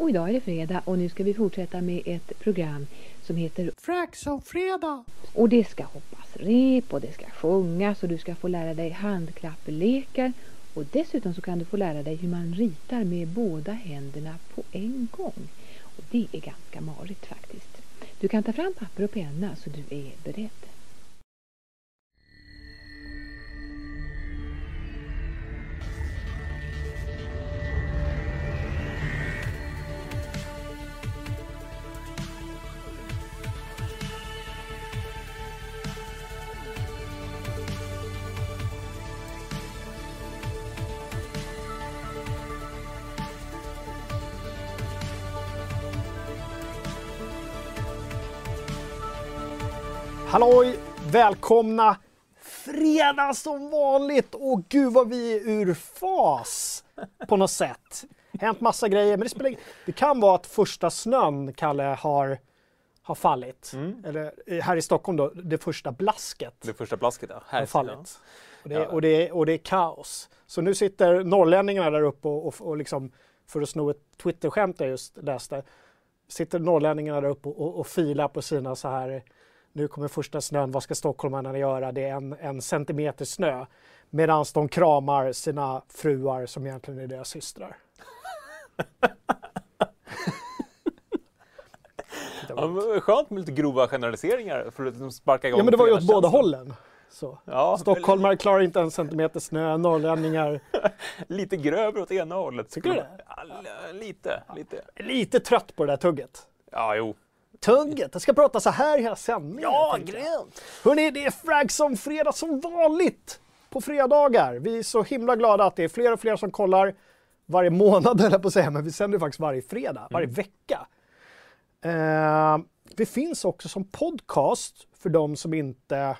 Och idag är det fredag och nu ska vi fortsätta med ett program som heter Fraxon-fredag! Och det ska hoppas rep och det ska sjungas och du ska få lära dig handklappelekar och dessutom så kan du få lära dig hur man ritar med båda händerna på en gång. Och det är ganska marigt faktiskt. Du kan ta fram papper och penna så du är beredd. Halloj! Välkomna! Fredag som vanligt! Och gud vad vi är ur fas på något sätt. Hänt massa grejer, men det spelar Det kan vara att första snön, Kalle, har, har fallit. Eller eh, här i Stockholm då, det första blasket Det första blasket, ja. Här har fallit. Och det, Ja. och, det, och det är kaos. Så nu sitter norrlänningarna där uppe och, och, och liksom, för att sno ett Twitter-skämt jag just läste, sitter norrlänningarna där uppe och, och, och filar på sina så här, nu kommer första snön, vad ska stockholmarna göra? Det är en, en centimeter snö. Medan de kramar sina fruar som egentligen är deras systrar. Ja, men skönt med lite grova generaliseringar för att liksom sparka igång Ja men det var ju åt båda hållen. Så. Ja, Stockholmare klarar inte en centimeter snö, norrlänningar Lite grövre åt ena hållet. Tycker du det? Ja, li- lite, lite. lite trött på det där tugget. Ja, jo. Tugget, jag ska prata så här hela sändningen. jag. grymt! Hörni, det är Fragson fredag som vanligt på fredagar. Vi är så himla glada att det är fler och fler som kollar varje månad, jag på att säga, men vi sänder faktiskt varje fredag, varje vecka. Eh, det finns också som podcast för de som inte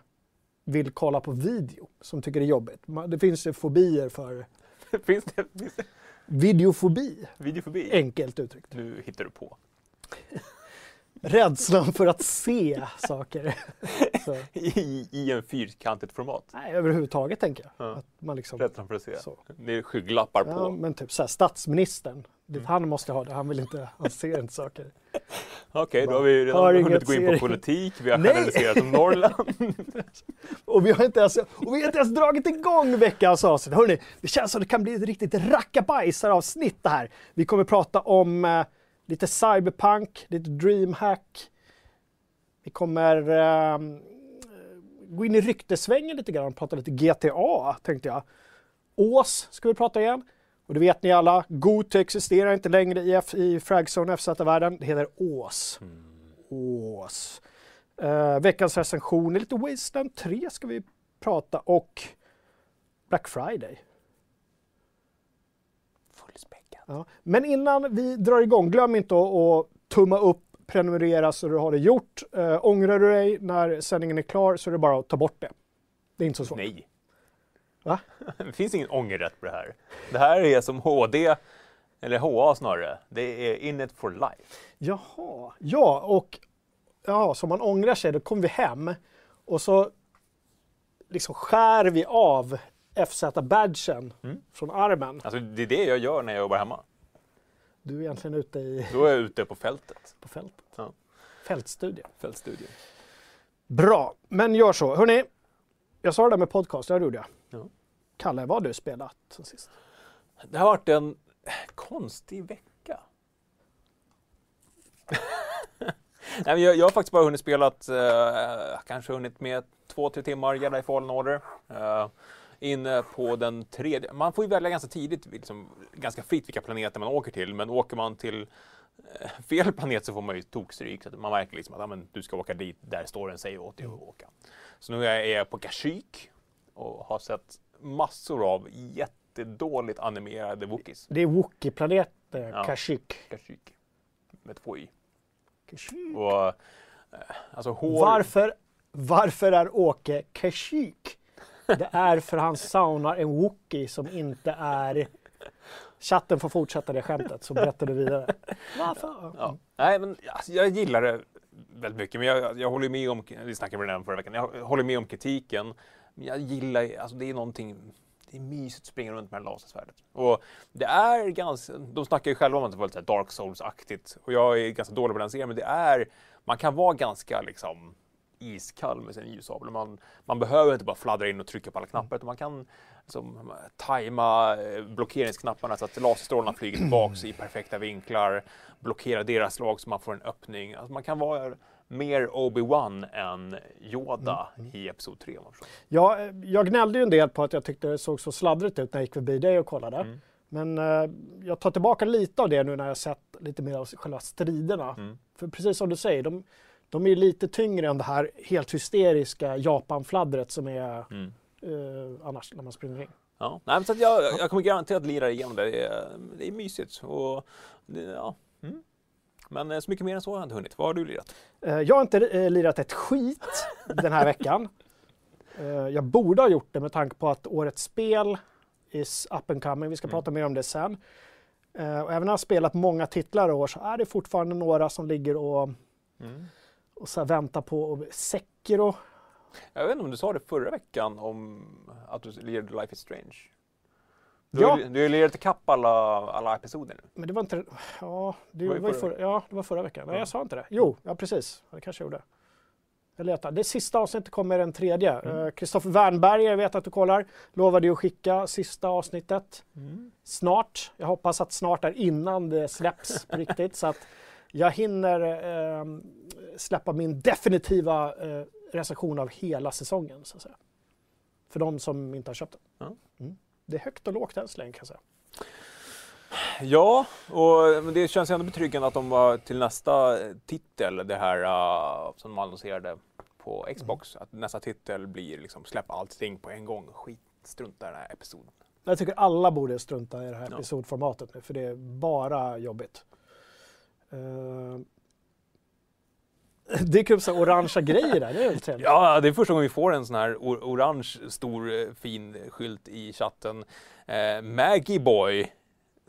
vill kolla på video, som tycker det är jobbigt. Det finns ju fobier för finns, det, finns det videofobi, video förbi? enkelt uttryckt. Nu hittar du på. Rädslan för att se saker. I, I en fyrkantigt format. nej, överhuvudtaget tänker jag. Ja. Att man liksom, Rädslan för att se. Så. Det är skygglappar Ja, på. men typ så här, statsministern. Mm. Han måste ha det, han vill inte, han ser inte saker. Okej, då har vi redan Hör hunnit gå in på politik. Vi har Nej! generaliserat om Norrland. Och vi har inte ens, och vi har inte ens dragit igång veckans avsnitt. Hörrni, det känns som det kan bli ett riktigt rackabajsar-avsnitt det här. Vi kommer prata om eh, lite cyberpunk, lite dreamhack. Vi kommer eh, gå in i ryktesvängen lite grann och prata lite GTA, tänkte jag. Ås ska vi prata igen. Och det vet ni alla, Gote existerar inte längre i, F- i Fragzone FZ-världen. Det heter Ås. Ås. Eh, veckans recension är lite Wasteland 3 ska vi prata och Black Friday. Ja. Men innan vi drar igång, glöm inte att, tumma upp, prenumerera så du har det gjort. Eh, ångrar du dig när sändningen är klar så är det bara att ta bort det. Det är inte så svårt. Nej. Va? Det finns ingen ångerrätt på det här. Det här är som HD, eller HA snarare. Det är in it for life. Jaha, ja och ja, så om man ångrar sig då kommer vi hem och så liksom skär vi av FZ-badgen Mm. från armen. Alltså det är det jag gör när jag jobbar hemma. Du är egentligen ute i, Då är jag ute på fältet. på fältet. Ja. Fältstudie. Fältstudion. Bra, men gör så. Hörni, jag sa det där med podcast, det gjorde jag. Ja. Kalle, vad har du spelat sen sist? Det har varit en konstig vecka. Nej, jag, jag har faktiskt bara hunnit spelat, eh, kanske hunnit med två, tre timmar Jedi Fallen Order. Eh, inne på den tredje, man får ju välja ganska tidigt, liksom, ganska fritt vilka planeter man åker till, men åker man till eh, fel planet så får man ju tokstryk. Så man märker liksom att men, du ska åka dit där storyn säger åt dig att åka. Så nu är jag på Kashyyyk och har sett massor av jättedåligt animerade Wookiees. Det är Wookie-planeten, Ja. Kashyyyk. Kashyyyk. Med två i. Kashyyyk. Och, eh, alltså hår... Varför, varför är Åke Kashyyyk? Det är för han saunar en Wookie som inte är... Chatten får fortsätta det skämtet så berättar du vidare. Varför? Ja. Nej, men alltså, jag gillar det väldigt mycket. Men jag, jag håller med om, vi snackade om det förra veckan, jag håller med om kritiken. Men jag gillar, alltså det är någonting det är mysigt att springa runt med det här lasersvärdet. Och det är ganska, de snackar ju själva om att det var lite Dark Souls-aktigt. Och jag är ganska dålig på den serien, men det är, man kan vara ganska liksom iskall med sin ljussabel. Man, man behöver inte bara fladdra in och trycka på alla knappar, utan man kan liksom, tajma eh, blockeringsknapparna så att laserstrålarna flyger tillbaks i perfekta vinklar, blockera deras slag så man får en öppning. Alltså man kan vara mer Obi-Wan än Yoda Mm, i Episod 3. om man förstår. Ja, eh, jag gnällde ju en del på att jag tyckte det såg så sladdrigt ut när jag gick förbi dig och kollade. Mm. Men eh, jag tar tillbaka lite av det nu när jag sett lite mer av själva striderna. Mm. För precis som du säger, de, de är lite tyngre än det här helt hysteriska Japan-fladdret som är Mm. eh, annars när man springer in. Ja, nej, men så att jag, jag kommer garanterat lira igenom det. Det är, det är mysigt. Och, ja. mm. Men eh, så mycket mer än så har jag inte hunnit. Vad har du lirat? Eh, jag har inte eh, lirat ett skit den här veckan. Jag borde ha gjort det med tanke på att årets spel is up and coming. Vi ska Mm. prata mer om det sen. Och även om jag har spelat många titlar i år så är det fortfarande några som ligger och, Mm. Och så här väntar på och Sekiro. Jag vet inte om du sa det förra veckan om att du lirade Life is Strange? Du, Ja. ju- du har lirat ikapp alla, alla episoder nu. Men det var inte... Ja, det Var var, det ju förra ja, det var förra veckan. Nej, Ja. jag sa inte det. Jo, ja precis. Det kanske jag gjorde. Jag letar. Det sista avsnittet kommer den tredje. Mm. Kristoffer Wernberger, jag vet att du kollar, lovade ju att skicka sista avsnittet snart. Jag hoppas att snart är innan det släpps på riktigt så att jag hinner eh, släppa min definitiva eh, recension av hela säsongen. Så att säga. För de som inte har köpt den. Mm. Det är högt och lågt än så länge kan jag säga. Ja, och men det känns ändå betryggande att de var till nästa titel, det här uh, som de annonserade på Xbox, att nästa titel blir liksom släpp allting på en gång. Skit, strunta i den här episoden. Jag tycker alla borde strunta i det här Ja. episodformatet nu för det är bara jobbigt. Uh, det är så här orangea grejer där, det är trevligt. Ja, det är första gången vi får en sån här or- orange stor eh, fin skylt i chatten. Eh, Maggie Boy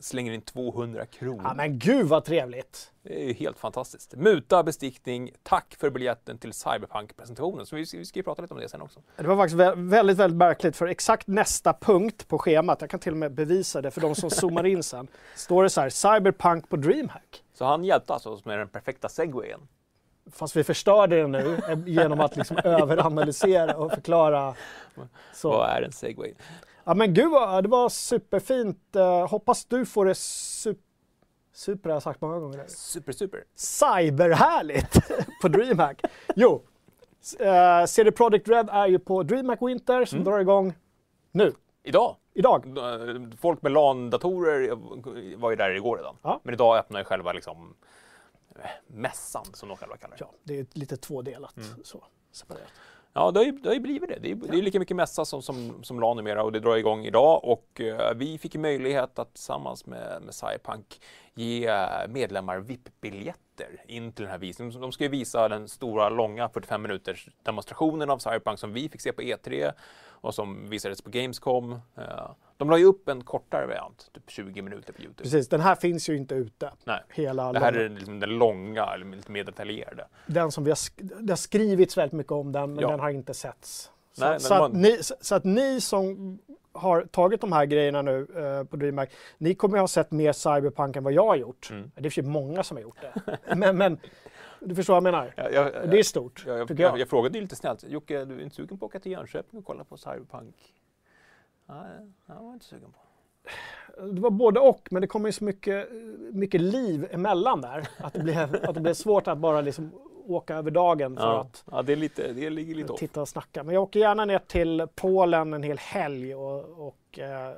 slänger in 200 kronor. Ja, men gud vad trevligt! Det är ju helt fantastiskt. Muta, bestickning, tack för biljetten till Cyberpunk-presentationen. Så vi, vi ska ju prata lite om det sen också. Det var faktiskt vä- väldigt, väldigt märkligt för exakt nästa punkt på schemat, jag kan till och med bevisa det för de som zoomar in sen, står det så här Cyberpunk på DreamHack. Så han hjälpte alltså oss med den perfekta segwayen. Fast vi förstörde det nu eh, genom att liksom överanalysera och förklara. Så. Vad är en segway? Ja men gud vad, det var superfint. Uh, hoppas du får det super, super har jag sagt många gånger. Super, super. Cyberhärligt på DreamHack. Jo, uh, CD Projekt Red är ju på DreamHack Winter som Mm. drar igång nu, Idag, idag. folk med LAN-datorer var ju där igår redan. Ja. Men idag öppnar ju själva liksom eh, mässan som de själva kallar det. Ja, det är lite tvådelat. Mm. Så, separerat. Ja, det har ju, det har ju blivit det. Det är, det är lika mycket mässa som, som, som LAN numera och det drar igång idag. Och eh, vi fick möjlighet att tillsammans med, med Cypunk ge eh, medlemmar VIP-biljetter in till den här visningen. De ska ju visa den stora, långa 45 minuters demonstrationen av Cyberpunk som vi fick se på E3 och som visades på Gamescom. Eh, de la ju upp en kortare variant, typ 20 minuter på Youtube. Precis, den här finns ju inte ute. Nej. Hela Det här långa- är liksom den långa, lite mer detaljerade. den som vi har, sk- det har skrivits väldigt mycket om den, men Ja. den har inte setts. Så, Nej, så, men att man- ni, så, att ni som har tagit de här grejerna nu eh, på DreamHack, ni kommer ju ha sett mer Cyberpunk än vad jag har gjort. Mm. Det är för många som har gjort det. men, men du förstår vad jag menar? Jag, jag, Det är stort, jag, jag, tycker jag, jag. jag frågade ju lite snällt, Jocke, du är inte sugen på att åka till Jönköping och kolla på Cyberpunk? Nej, jag var inte sugen på. Det var både och, men det kommer ju så mycket, mycket liv emellan där. Att det blir, att det blir svårt att bara liksom åka över dagen för Ja, att ja, det, är lite, det ligger lite titta och snacka. Men jag åker gärna ner till Polen en hel helg och, och eh,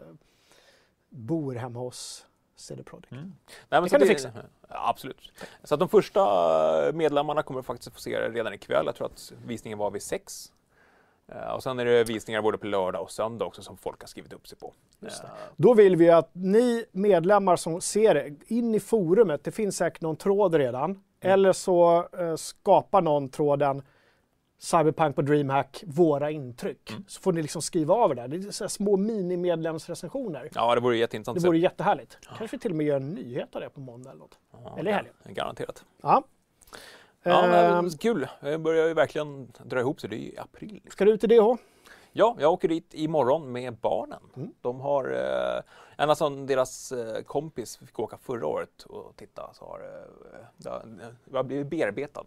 bor hemma hos CD Projekt. Mm. Nej, Det kan du fixa. Absolut. Så att de första medlemmarna kommer faktiskt få se det redan ikväll. Jag tror att visningen var vid sex. Eh, Och sen är det visningar både på lördag och söndag också som folk har skrivit upp sig på. Eh, Då vill vi att ni medlemmar som ser det, in i forumet, det finns säkert någon tråd redan. Eller så eh, skapar någon tråden Cyberpunk på DreamHack, våra intryck. Mm. Så får ni liksom skriva av det där. Det är så små minimedlemsrecensioner. Ja, det vore jätteintressant. Det vore jättehärligt. Kanske vi till och med gör en nyhet av det på måndag eller något. Ja, eller i helgen. Garanterat. Ja. Ja, Ehm, men, kul. Det börjar ju verkligen dra ihop sig. Det är i april. ska du ut i DH? Ja, jag åker dit imorgon med barnen. Mm. De har, eh, ända som deras eh, kompis fick åka förra året och titta så har eh, det, har- blivit bearbetad.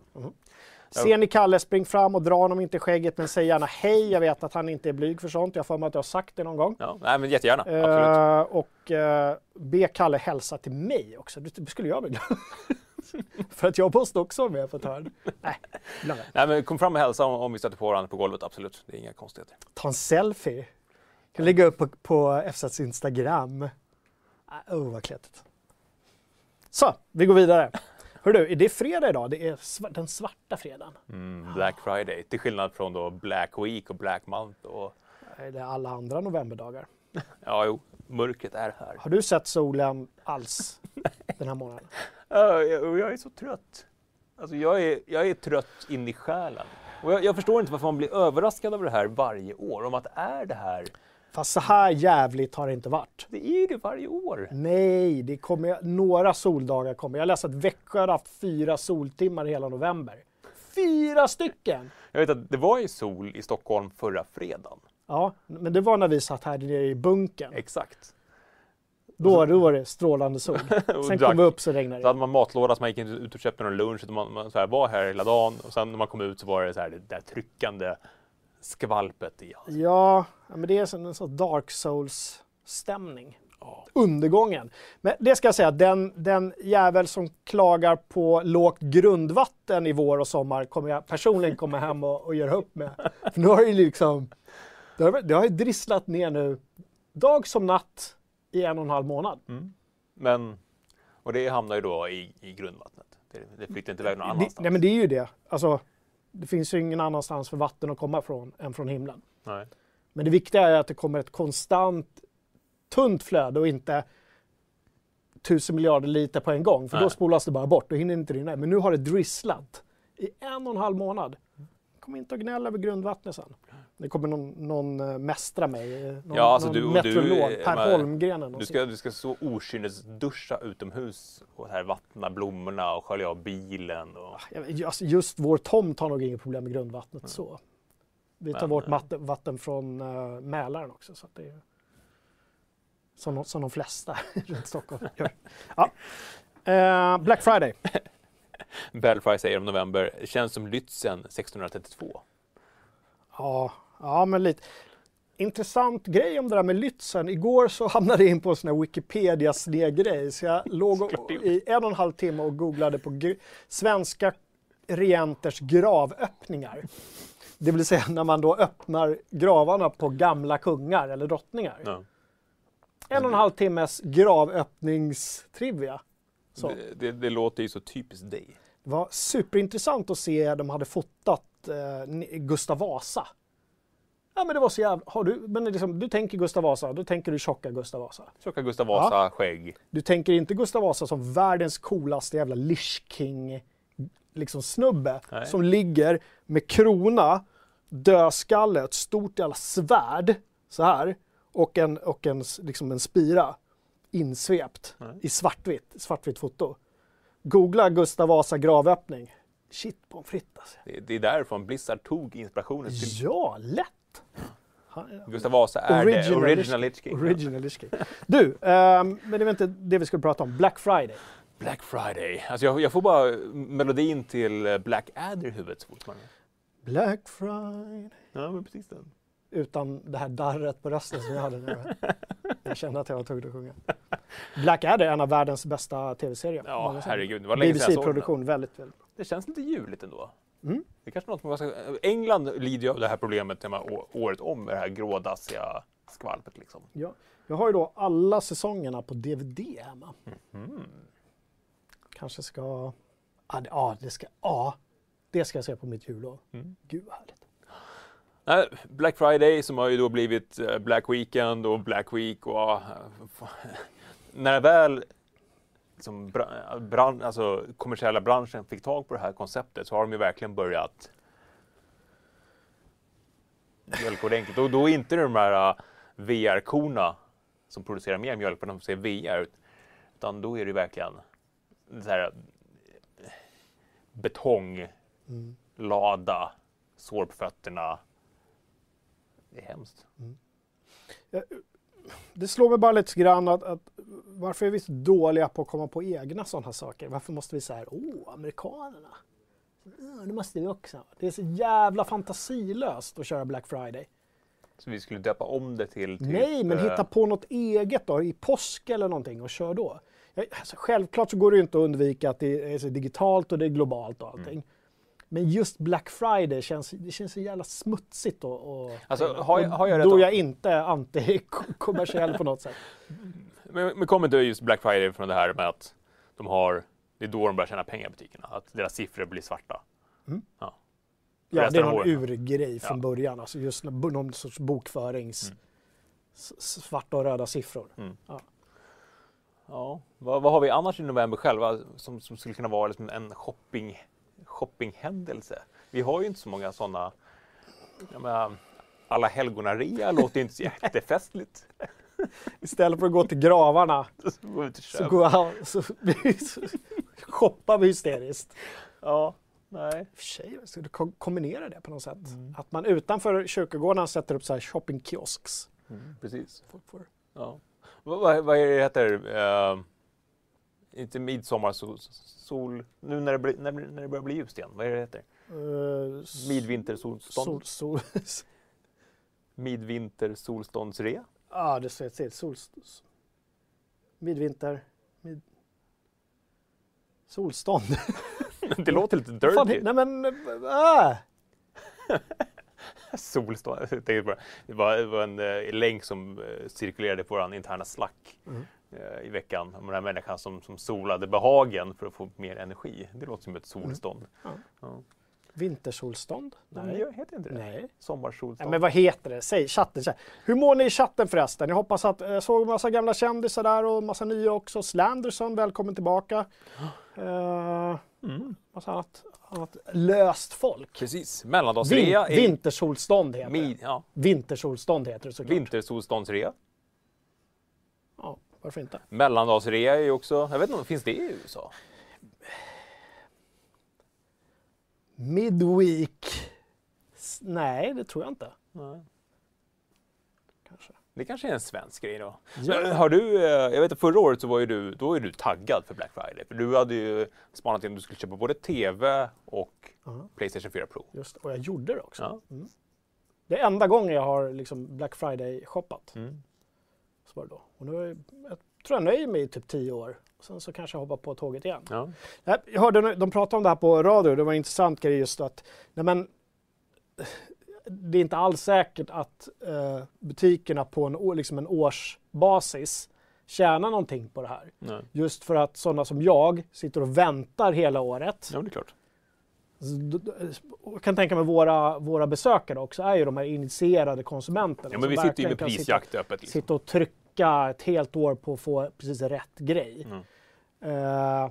Ser ni Kalle, spring fram och dra honom inte i skägget men säg gärna hej. Jag vet att han inte är blyg för sånt. Jag för mig att jag har sagt det någon gång. Ja, nej, men jättegärna, absolut. Eh, och eh, be Kalle hälsa till mig också. Det, skulle jag vilja. för att jag måste också vara med på ett hörn. Nej, glöm det. Nej, men kom fram och hälsa om, om vi stöter på varandra på golvet, absolut. Det är inga konstigheter. Ta en selfie. Kan lägga upp på, på FZs Instagram. Ah, Oh, vad klättigt. Så, vi går vidare. Hör du, är det fredag idag? Det är sva- den svarta fredagen. Mm, Black Friday, till skillnad från då Black Week och Black Month. Och, Det är alla andra novemberdagar. ja, jo, mörkret är här. Har du sett solen alls den här månaden? Ja, jag, jag är så trött. Alltså jag är, jag är trött in i själen. Och jag, jag förstår inte varför man blir överraskad av det här varje år. Om att är det här. Fast så här jävligt har det inte varit. Det är ju det varje år. Nej, det kommer några soldagar kommer. Jag läste att Växjö har haft fyra soltimmar hela november. Fyra stycken! Jag vet att det var ju sol i Stockholm förra fredagen. Ja, men det var när vi satt här nere i bunkern. Exakt. Då, då var det strålande sol. Och Sen kom vi upp så regnade Så det. hade man matlåda så man gick inte ut och köpte någon lunch. Utan man, man så här, var här hela dagen och sen när man kom ut så var det så här, det där tryckande skvalpet i halsen. Ja, men det är som en sån Dark Souls-stämning. Ja. Undergången. Men det ska jag säga, den, den jävel som klagar på lågt grundvatten i vår och sommar kommer jag personligen komma hem och, och göra upp med. För nu har det ju liksom, det har, det har ju drisslat ner nu dag som natt i en och en halv månad. Men, och det hamnar ju då i, i grundvattnet. Det, det flyttar inte iväg någon Det, annanstans. nej men det är ju det. Alltså, det finns ju ingen annanstans för vatten att komma från än från himlen. Nej. Men det viktiga är att det kommer ett konstant tunt flöde och inte tusen miljarder liter på en gång. För då Nej. spolas det bara bort, då hinner det inte rinna. Men nu har det drisslat i en och en halv månad. Kom inte att gnälla över grundvattnet sen. Det kommer någon, någon eh, mästra mig, eh, någon, Ja, alltså någon du- och meteorolog, du, Per men- Holmgren Du ska, du ska så okynnesduscha utomhus och här vattna blommorna och skölja av bilen. Och... Jag vet, alltså just vår tomt har nog inget problem med grundvattnet så. Vi tar Men, bort eh, vatten, vatten från uh, Mälaren också. Så att det är, som, som de flesta runt Stockholm gör. Ja. Eh, Black Friday. Belfry säger om november, känns som Lützen 1632. Ja, ja, men lite. Intressant grej om det där med Lützen. Igår så hamnade jag in på en sån här Wikipedia-snedgrej. Så jag låg och, i en och en halv timme och googlade på svenska regenters gravöppningar. Det vill säga när man då öppnar gravarna på gamla kungar eller drottningar. Ja. En och en halv timmes gravöppningstrivia. Det, det, det låter ju så typiskt dig. Det var superintressant att se, de hade fotat eh, Gustav Vasa. Ja men det var så jävla, har du, men liksom, du tänker Gustav Vasa, då tänker du tjocka Gustav Vasa. Tjocka Gustav Vasa, skägg. Du tänker inte Gustav Vasa som världens coolaste jävla Lish King liksom snubbe Nej. som ligger med krona, dödskalle, ett stort jävla svärd så här och en, och en, liksom en spira insvept Nej. i svartvitt, svartvitt foto. Googla Gustav Vasa gravöppning. Shit pommes frites alltså. Det, det är därifrån Blizzard tog inspirationen till Ja, lätt! Gustav Vasa är det original Lich King. Original Lich King. Du, ehm, men det var inte det vi skulle prata om. Black Friday. Black Friday. Alltså jag, jag får bara melodin till eh, Black Adder i huvudet så fort man... Black Friday. Ja, men precis den. Utan det här darret på rösten som jag hade nu. Jag kände att jag var tvungen att sjunga. Black Adder är en av världens bästa tv-serier. Ja, herregud. Det var länge. BBC-produktion, väldigt, väldigt bra. Det känns lite juligt ändå. Mm. Det kanske något man ska... England lider ju av det här problemet å- året om med det här grådassiga skvalpet liksom. Ja. Jag har ju då alla säsongerna på DVD hemma. Mm. Kanske ska... Ja, det ska... Ja, det ska jag se på mitt jullov. Mm. Gud vad härligt. Black Friday som har ju då blivit eh, Black Weekend och Black Week och när väl liksom, bra- bran, alltså, kommersiella branschen fick tag på det här konceptet så har de ju verkligen börjat mjölka ordentligt. Och då är inte det de här eh, VR-korna som producerar mer mjölk för de ser VR utan då är det verkligen så här, eh, betonglada, Mm. sår på fötterna, Det är hemskt. Det slår mig bara lite grann att, att varför är vi så dåliga på att komma på egna sådana saker? Varför måste vi säga åh, amerikanerna? Ja, det måste vi också. Det är så jävla fantasilöst att köra Black Friday. Så vi skulle döpa om det till... Typ, Nej, men eh, hitta på något eget då, i påsk eller någonting och kör då. Alltså, självklart så går det ju inte att undvika att det är så digitalt och det är globalt och allting. Mm. Men just Black Friday känns, det känns så jävla smutsigt och, och Alltså, har jag- har jag rätt Då är jag inte anti-kommersiell på något sätt. Men, men kommer inte just Black Friday från det här med att de har... Det är då de börjar tjäna pengar i butikerna. Att deras siffror blir svarta. Mm. Ja. Ja, det är någon urgrej från Ja. början. Alltså just någon sorts bokförings... Mm. Svarta och röda siffror. Ja. Vad, vad har vi annars i november själva som, som skulle kunna vara liksom en shopping, shoppinghändelse? Vi har ju inte så många sådana. Alla helgonarea låter ju inte så jättefestligt. Istället för att gå till gravarna Så går vi och så, går så, så shoppar vi hysteriskt. Ja, nej. För sig, ska du ko- kombinera det på något sätt? Mm. Att man utanför kyrkogården sätter upp så här shoppingkiosks. Mm, precis. Folk får- Ja. Vad, vad, vad är det heter? Uh, inte midsommar, sol, sol... Nu när det, blir, när, när det börjar bli ljust igen. Vad är det heter? s- Midvintersolstånd? Sol, sol, Midvintersolståndsrea? ja, det ser till. Sol, midvinter. Mid, solstånd. det låter lite Vad fan, dirty. nej men, äh. Solstånd. Det var, det var en eh, länk som eh, cirkulerade på vår interna Slack Mm. Eh, i veckan om den här människan som, som solade behagen för att få mer energi. Det låter som ett solstånd. Ja. Ja. Vintersolstånd? Nej, det heter inte det. Nej. Sommarsolstånd. Nej, men vad heter det? Säg chatten. Hur mår ni i chatten förresten? Jag hoppas att jag såg en massa gamla kändisar där och massa nya också. Slanderson, välkommen tillbaka. Uh, Mm. massa annat, annat löst folk. Precis. Vin, Mellandagsrea är vintersolstånd heter det. ja, Vintersolstånd heter det såklart. vintersolståndsrea. Varför inte? Mellandagsrea är ju också, jag vet inte, finns det i USA? Midweek. Nej, det tror jag inte. Nej. Kanske. Det kanske är en svensk grej då. Ja. Har du, eh, jag vet att förra året så var ju du, då är du taggad för Black Friday. För du hade ju spanat in att du skulle köpa både TV och Ja, Playstation 4 Pro. just Och jag gjorde det också. Ja. Det är enda gången jag har liksom Black Friday-shoppat. Mm. Så var det då. Och nu är, jag tror jag nöjer mig i typ tio år. Sen så kanske jag hoppar på tåget igen. Ja. Jag hörde de pratade om det här på radio. Det var en intressant grej just att nej men, det är inte alls säkert att eh, butikerna på en, liksom en årsbasis tjänar någonting på det här. Nej. Just för att sådana som jag sitter och väntar hela året. ja, det är klart. Så d- d- Jag kan tänka mig våra, våra besökare också är ju de här initierade konsumenterna. Ja, men vi sitter ju med kan sitta- prisjakt öppet. Liksom. sitta och trycka ett helt år på att få precis rätt grej. Mm. Eh,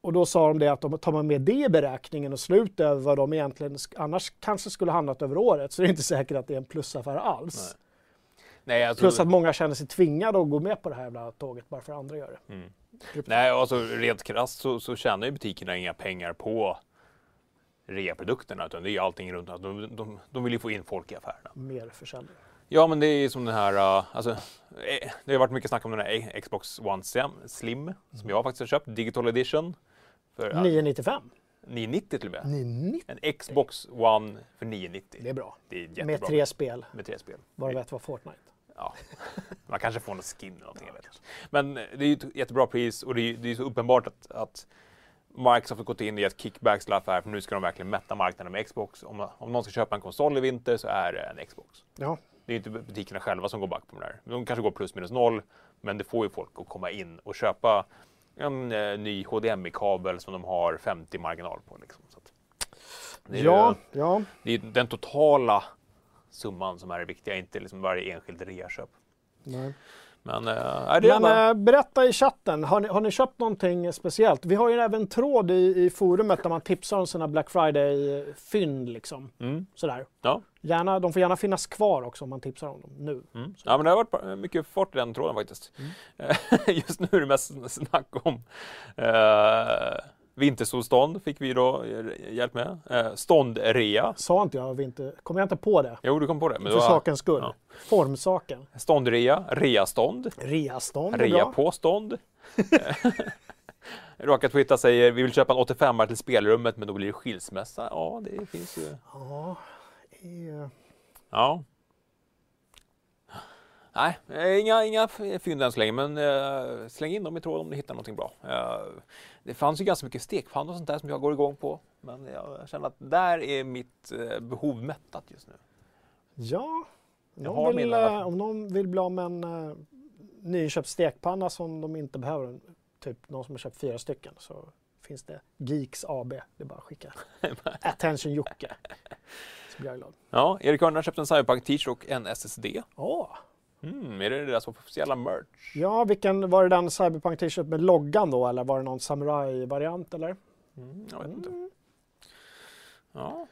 och då sa de det att de tar man med det i beräkningen och slut över vad de egentligen annars kanske skulle handlat över året så är det inte säkert att det är en plusaffär alls. Nej, alltså, Plus att många känner sig tvingade att gå med på det här jävla tåget bara för att andra gör det. mm. Nej, alltså rent krasst så, så tjänar ju butikerna inga pengar på reaprodukterna utan det är allting runt. De, de, de vill ju få in folk i affärerna. Mer försäljning. Ja, men det är som den här, uh, alltså, eh, det har varit mycket snack om den här Xbox One Slim, Slim som jag faktiskt har köpt, Digital Edition. För uh, 995. 990 till och med. 990. En Xbox One för 990. Det är bra. Det är jättebra. Med tre spel. Med tre spel. Varav ett var Fortnite. Ja. Man kanske får något skin eller någonting, inte. Men eh, det är ju ett jättebra pris och det är, det är så uppenbart att, att Microsoft har gått in i ett kickbacks till affär för nu ska de verkligen mätta marknaden med Xbox. Om, om någon ska köpa en konsol i vinter så är det en Xbox. Ja, Det är inte butikerna själva som går back på det där. De kanske går plus minus noll, men det får ju folk att komma in och köpa en eh, ny HDMI-kabel som de har 50 marginal på. Liksom. Så det är, ja, ja. det är den totala summan som är det viktiga, inte liksom varje enskild reaköp. Nej. Men, äh, Men enda- eh, berätta i chatten, har ni, har ni köpt någonting speciellt? Vi har ju även en tråd i, i forumet där man tipsar om sina Black Friday-fynd. Liksom. mm, Sådär. ja, Gärna, de får gärna finnas kvar också om man tipsar om dem nu. mm. ja, men det har varit mycket fart i den tråden faktiskt. Mm. Just nu är det mest snack om eh, Vintersolstånd fick vi då eh, hjälp med. Eh, ståndrea. Sa inte jag vinter... Kommer jag inte på det? Jo, du kom på det. Men För var sakens skull. ja. Formsaken. ståndrea, reastånd, Reastånd är rea bra. på stånd. Raka Twitter säger vi vill köpa en 85 till spelrummet men då blir det skilsmässa. Ja, det finns ju. Ja, eh, Ja. Nej, eh, inga, inga fynd än så länge, men eh, släng in dem i tråd om ni hittar någonting bra. Eh, det fanns ju ganska mycket stekpannor och sånt där som jag går igång på, men jag känner att där är mitt eh, behov mättat just nu. ja. Någon har vill, eh, om någon vill bli av med en uh, nyinköpt stekpanna som de inte behöver, typ någon som har köpt fyra stycken, så finns det Geeks AB. Det är bara att skicka. Attention Jocke. Så blir jag glad. Ja, Erik Örnar köpte en Cyberpunk t-shirt och en SSD. Åh, Mm, är det deras officiella merch? Ja, vilken var det den Cyberpunk t-shirt med loggan då eller var det någon samurai-variant eller? Mm, jag vet inte. Ja,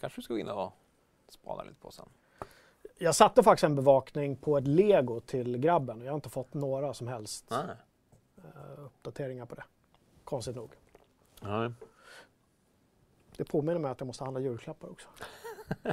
kanske du ska gå in och spana lite på sen. Jag satte faktiskt en bevakning på ett lego till grabben och jag har inte fått några som helst Nej. eh, uppdateringar på det. Konstigt nog. Nej. Det påminner mig att jag måste handla julklappar också.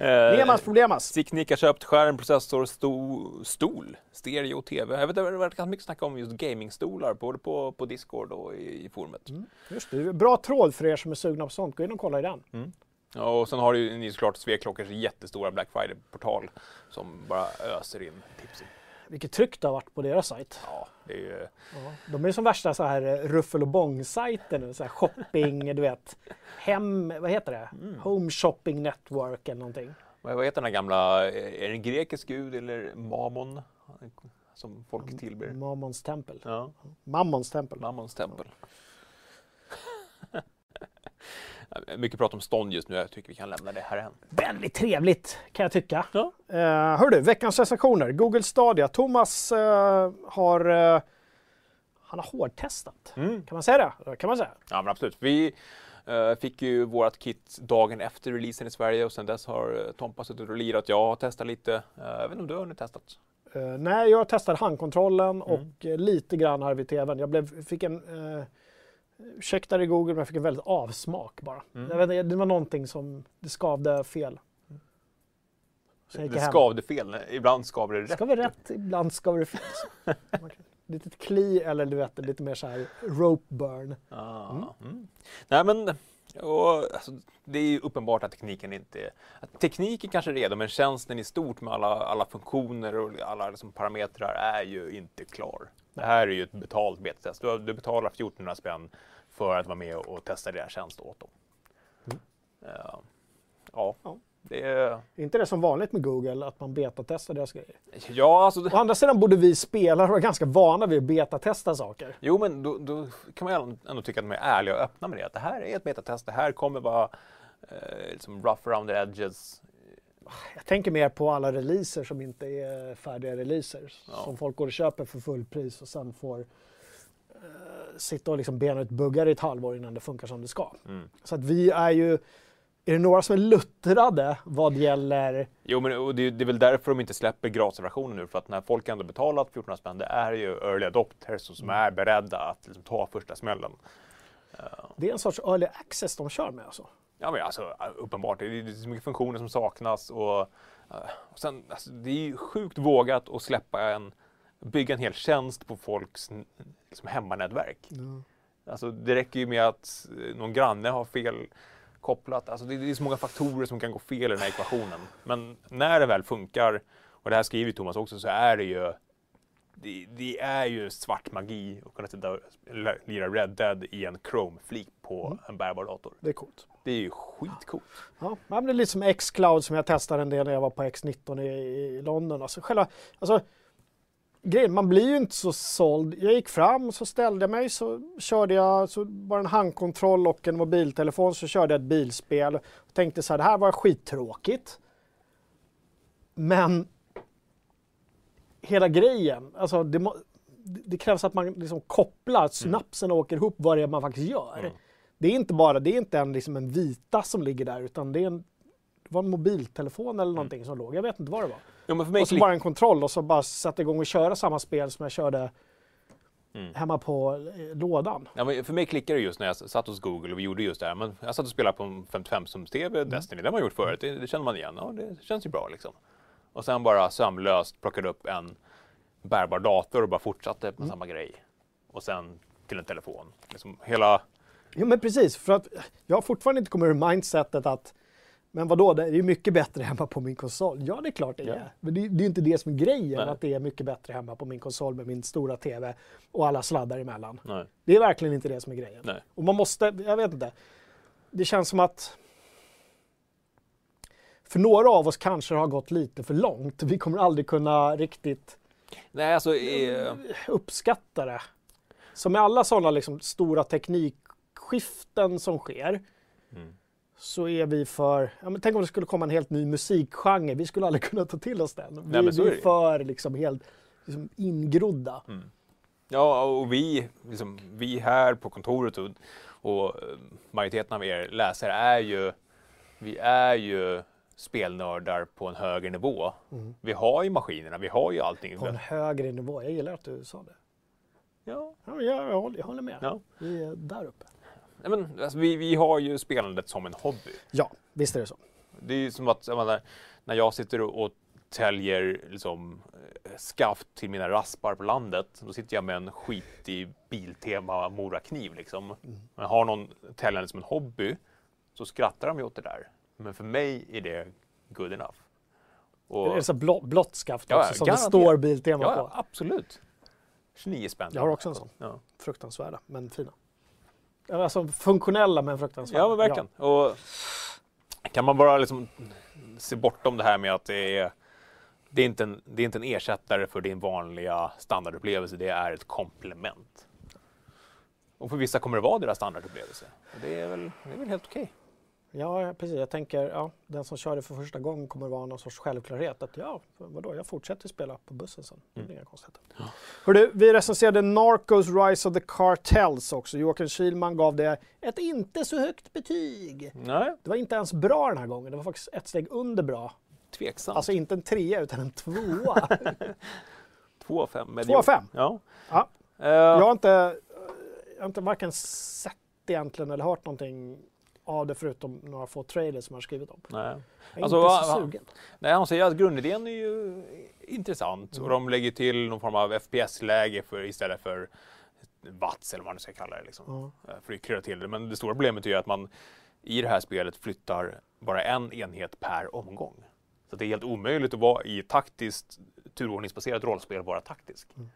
Eh, Nemas problemas. Sicknick har köpt skärm, processor, sto, stol, stereo, tv. Jag vet det har varit ganska mycket snack om just gamingstolar, både på, på Discord och i, i forumet. Mm, just det. Bra tråd för er som är sugna på sånt. Gå in och kolla i den. Ja, och sen har ju ni såklart Sveklockors jättestora Black Friday-portal som bara öser in tips. Vilket tryck det har varit på deras sajt. Ja, det är ju... Ja, de är som värsta så här eh, ruffel och bång-sajter nu. Så här shopping, du vet. Hem, vad heter det? Home shopping network eller någonting. Vad vad heter den här gamla, är det en grekisk gud eller Mammon? Som folk tillber. Mammons tempel. Ja, Mammons tempel. Mammons tempel. Mycket prat om stånd just nu, jag tycker vi kan lämna det här än. Väldigt trevligt kan jag tycka. Ja. Uh, hör du, veckans recensioner. Google Stadia. Thomas eh, har eh, han har hårdtestat. Mm. Kan man säga det? Kan man säga. Ja men absolut. Vi eh, fick ju vårt kit dagen efter releasen i Sverige och sen dess har uh, Tompa suttit och lirat. Jag har testat lite. Eh, jag vet inte om du har hunnit testat? Eh, nej, jag testade handkontrollen Mm. och eh, lite grann här vid tvn. Jag blev, fick en där i Google men jag fick en väldigt avsmak bara. Mm. Jag vet, inte, det var någonting som det skavde fel. Sen gick Det hem. skavde fel. Ibland skaver det rätt. Ska vi rätt, ibland ska vi fel. Lite kli eller du vet lite mer så här rope burn. Ah, mm. Nej men och, alltså, det är ju uppenbart att tekniken inte... Att tekniken kanske är redo men tjänsten i stort med alla, alla funktioner och alla liksom, parametrar är ju inte klar. Det här är ju ett betalt betatest. Du, du betalar 1400 spänn för att vara med och testa deras tjänst åt dem. Ja, ja, Ja. det är... Är inte det som vanligt med Google att man betatestar deras grejer? Ja, alltså... Å andra sidan borde vi spelare vara ganska vana vid att betatesta saker. Jo, men då, då kan man ändå tycka att de är ärliga och öppna med det. Att det här är ett betatest, det här kommer vara eh, liksom rough around the edges. Jag tänker mer på alla releaser som inte är färdiga releaser. Ja. Som folk går och köper för fullpris och sen får eh, sitta och liksom bena ut buggar i ett halvår innan det funkar som det ska. Mm. Så att vi är ju, är det några som är luttrade vad gäller Jo, men och det, det är väl därför de inte släpper gratisversionen nu. För att när folk ändå betalat 1400 spänn, det är ju early adopters som är beredda att liksom, ta första smällen. Det är en sorts early access de kör med alltså. Ja, men alltså uppenbart, det är, så mycket funktioner som saknas och, eh, och sen, alltså, det är ju sjukt vågat att släppa en, bygga en hel tjänst på folks liksom, hemmanätverk. Alltså, det räcker ju med att eh, någon granne har fel kopplat. Alltså, det, det är så många faktorer som kan gå fel i den här ekvationen. Men när det väl funkar, och det här skriver Thomas också, så är det ju det, det är ju svart magi att kunna sitta och lira Red Dead i en Chrome-flik på en bärbar dator. Det är coolt. Det är ju skitcoolt. Ja, men det är lite som X-Cloud som jag testade en del när jag var på X19 i, i London. Alltså, själva, alltså, grejen, man blir ju inte så såld. Jag gick fram, så ställde jag mig, så körde jag så bara en handkontroll och en mobiltelefon, så körde jag ett bilspel. Och tänkte så här, det här var skittråkigt. Men hela grejen, alltså det, må, det krävs att man liksom kopplar, att synapsen åker ihop vad det är man faktiskt gör. Mm. Det är inte bara, det är inte en, liksom en vita som ligger där utan det är en det var en mobiltelefon eller någonting som låg. Jag vet inte vad det var. Mig Och så bara en kontroll och så bara sätta igång och köra samma spel som jag körde Mm. hemma på eh, lådan. Ja, men för mig klickade det just när jag satt hos Google och vi gjorde just det här. Men jag satt och spelade på en 55-tums-TV, Destiny, det har man gjort förut. Det, det känner man igen. Ja, det känns ju bra liksom. Och sen bara sömlöst plockade upp en bärbar dator och bara fortsatte med samma grej. Och sen till en telefon. Liksom hela... Jo men precis, för att jag har fortfarande inte kommit ur mindsetet att men vadå, det är ju mycket bättre hemma på min konsol. Ja, det är klart det är. Ja. Men det, det är ju inte det som är grejen, Nej. att det är mycket bättre hemma på min konsol med min stora TV och alla sladdar emellan. Nej. Det är verkligen inte det som är grejen. Nej. Och man måste, jag vet inte. Det känns som att för några av oss kanske det har gått lite för långt. Vi kommer aldrig kunna riktigt Nej, alltså... Eh, uppskatta det. Så med alla sådana liksom stora teknikskiften som sker Mm. så är vi för, ja, men tänk om det skulle komma en helt ny musikgenre, vi skulle aldrig kunna ta till oss den. Vi, Nej, vi är är för liksom helt liksom, ingrodda. Ja, och vi, liksom, vi här på kontoret och, och eh, majoriteten av er läsare är ju, vi är ju spelnördar på en högre nivå. Vi har ju maskinerna, vi har ju allting. Mm. På en högre nivå. Jag gillar att du sa det. Ja, Ja, jag, håller, jag håller med. ja. Vi är där uppe. Nej, men, alltså, vi, vi har ju spelandet som en hobby. Ja, visst är det så. Det är ju som att jag menar, när jag sitter och, och täljer liksom, eh, skaft till mina raspar på landet, då sitter jag med en skitig Biltema Morakniv. Liksom. Men har någon täljande som en hobby så skrattar de ju åt det där. Men för mig är det good enough. Och, Det är så blå, blått skaft Ja, också som garanterat. det står Biltema ja, på. ja, absolut. 29 spänn. Jag har också en sån. Ja, Fruktansvärda, men fina. Alltså funktionella men fruktansvärda. ja men verkligen. Och kan man bara liksom se bortom det här med att det är det är, inte en, det är inte en ersättare för din vanliga standardupplevelse, det är ett komplement. Och för vissa kommer det vara deras standardupplevelse. Och det, är väl, det är väl helt okej. Ja, precis. Jag tänker, ja, den som kör det för första gången kommer vara någon sorts självklarhet. Att ja, vadå, jag fortsätter spela på bussen sen. Det är Mm. inga konstigheter. Hördu, vi recenserade Narcos Rise of the Cartels också. Joakim Kihlman gav det ett inte så högt betyg. Nej, Det var inte ens bra den här gången. Det var faktiskt ett steg under bra. tveksamt. Alltså inte en trea utan en tvåa. 2 av 5. Två av fem? Ja. Ja. Eh, Jag har inte, jag har inte varken sett egentligen eller hört någonting av det förutom några få trailers som har skrivit om. nej. Jag är Alltså, inte så sugen. Nej, han säger att grundidén är ju intressant Mm. och de lägger till någon form av FPS-läge istället för watts eller vad man ska kalla det. Liksom, eh, för att krydda till det. Men det stora problemet är ju att man i det här spelet flyttar bara en enhet per omgång. Så det är helt omöjligt att vara i taktiskt turordningsbaserat rollspel vara taktisk. Mm.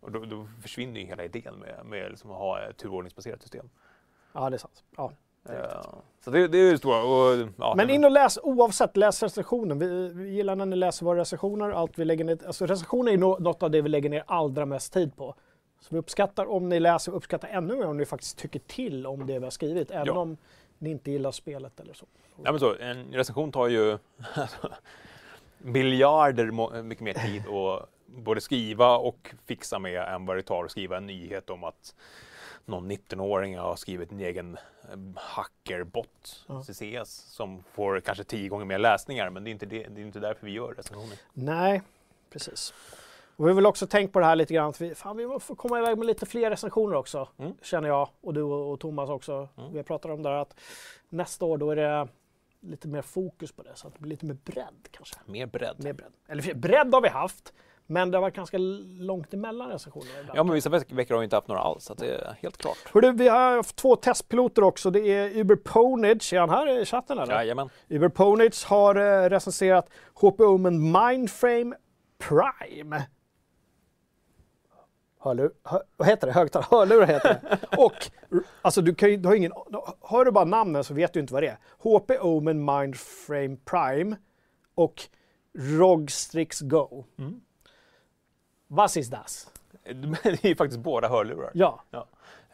Och då, då försvinner ju hela idén med, med liksom att ha ett turordningsbaserat system. ja, det är sant. Ja, så det, det är det stora. Och, ja, Men in och läs oavsett, läs recensionen. Vi, vi gillar när ni läser våra recensioner. Allt vi lägger ner, alltså recensioner är nå- något av det vi lägger ner allra mest tid på. Så vi uppskattar om ni läser, vi uppskattar ännu mer om ni faktiskt tycker till om det vi har skrivit. Även Ja. om ni inte gillar spelet eller så. Ja, men så, en recension tar ju miljarder må- mycket mer tid att både skriva och fixa med än vad det tar att skriva en nyhet om att någon 19-åring har skrivit en egen eh, hackerbot, Ja. CCS, som får kanske tio gånger mer läsningar. Men det är inte, det, det är inte därför vi gör recensioner. Nej, precis. Och vi har väl också tänkt på det här lite grann. Att vi, fan, vi får komma iväg med lite fler recensioner också. Mm. Känner jag och du och, och Thomas också. Mm. Vi har pratat om det här att nästa år då är det lite mer fokus på det. Så att det blir lite mer bredd kanske. Mer bredd. Mer bredd. Eller bredd har vi haft. Men det har varit ganska långt emellan recensionerna ibland. Ja, men vissa veck- veckor har vi inte haft några alls, så det är helt klart. Hörru, vi har haft två testpiloter också. Det är Uber Ponage. Är han här i chatten eller? Jajamän. Uber Ponage har eh, recenserat HP Omen Mindframe Prime. Hörlur, hör, vad heter det? Högtalare? Hörlurar heter det. Och alltså du, kan ju, du har ingen, hör du bara namnen så vet du inte vad det är. HP Omen Mindframe Prime och ROG Strix Go. Mm. Was ist das? Det är ju faktiskt båda hörlurar. Ja,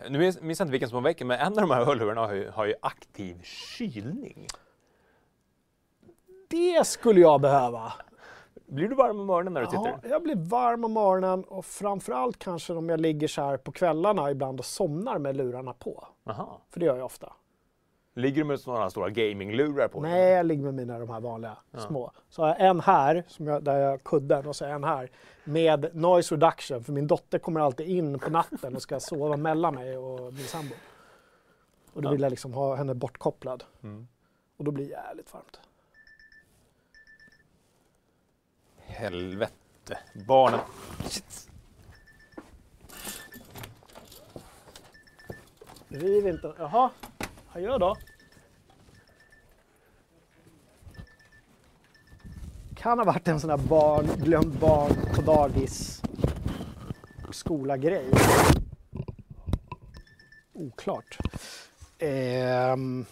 Nu minns minns jag inte vilken som var väcken, men en av de här hörlurarna har ju, har ju aktiv kylning. det skulle jag behöva. Blir du varm om öronen när du Ja, sitter? jag blir varm om morgonen och framförallt kanske om jag ligger så här på kvällarna ibland och somnar med lurarna på. Aha. För det gör jag ofta. Ligger du med sådana stora gaminglurar på dig? Nej, jag ligger med mina de här vanliga små. Så har jag en här, som jag, där jag kudden, och så en här med noise reduction. För min dotter kommer alltid in på natten och ska sova mellan mig och min sambo. Och då Ja. vill jag liksom ha henne bortkopplad. Mm. Och då blir det jävligt varmt. Helvete. Barnen. Shit. Riv inte. Jaha, vad gör då? Kan ha varit en sån där barn, glömt barn på dagis skola-grej. Oklart. Ehm,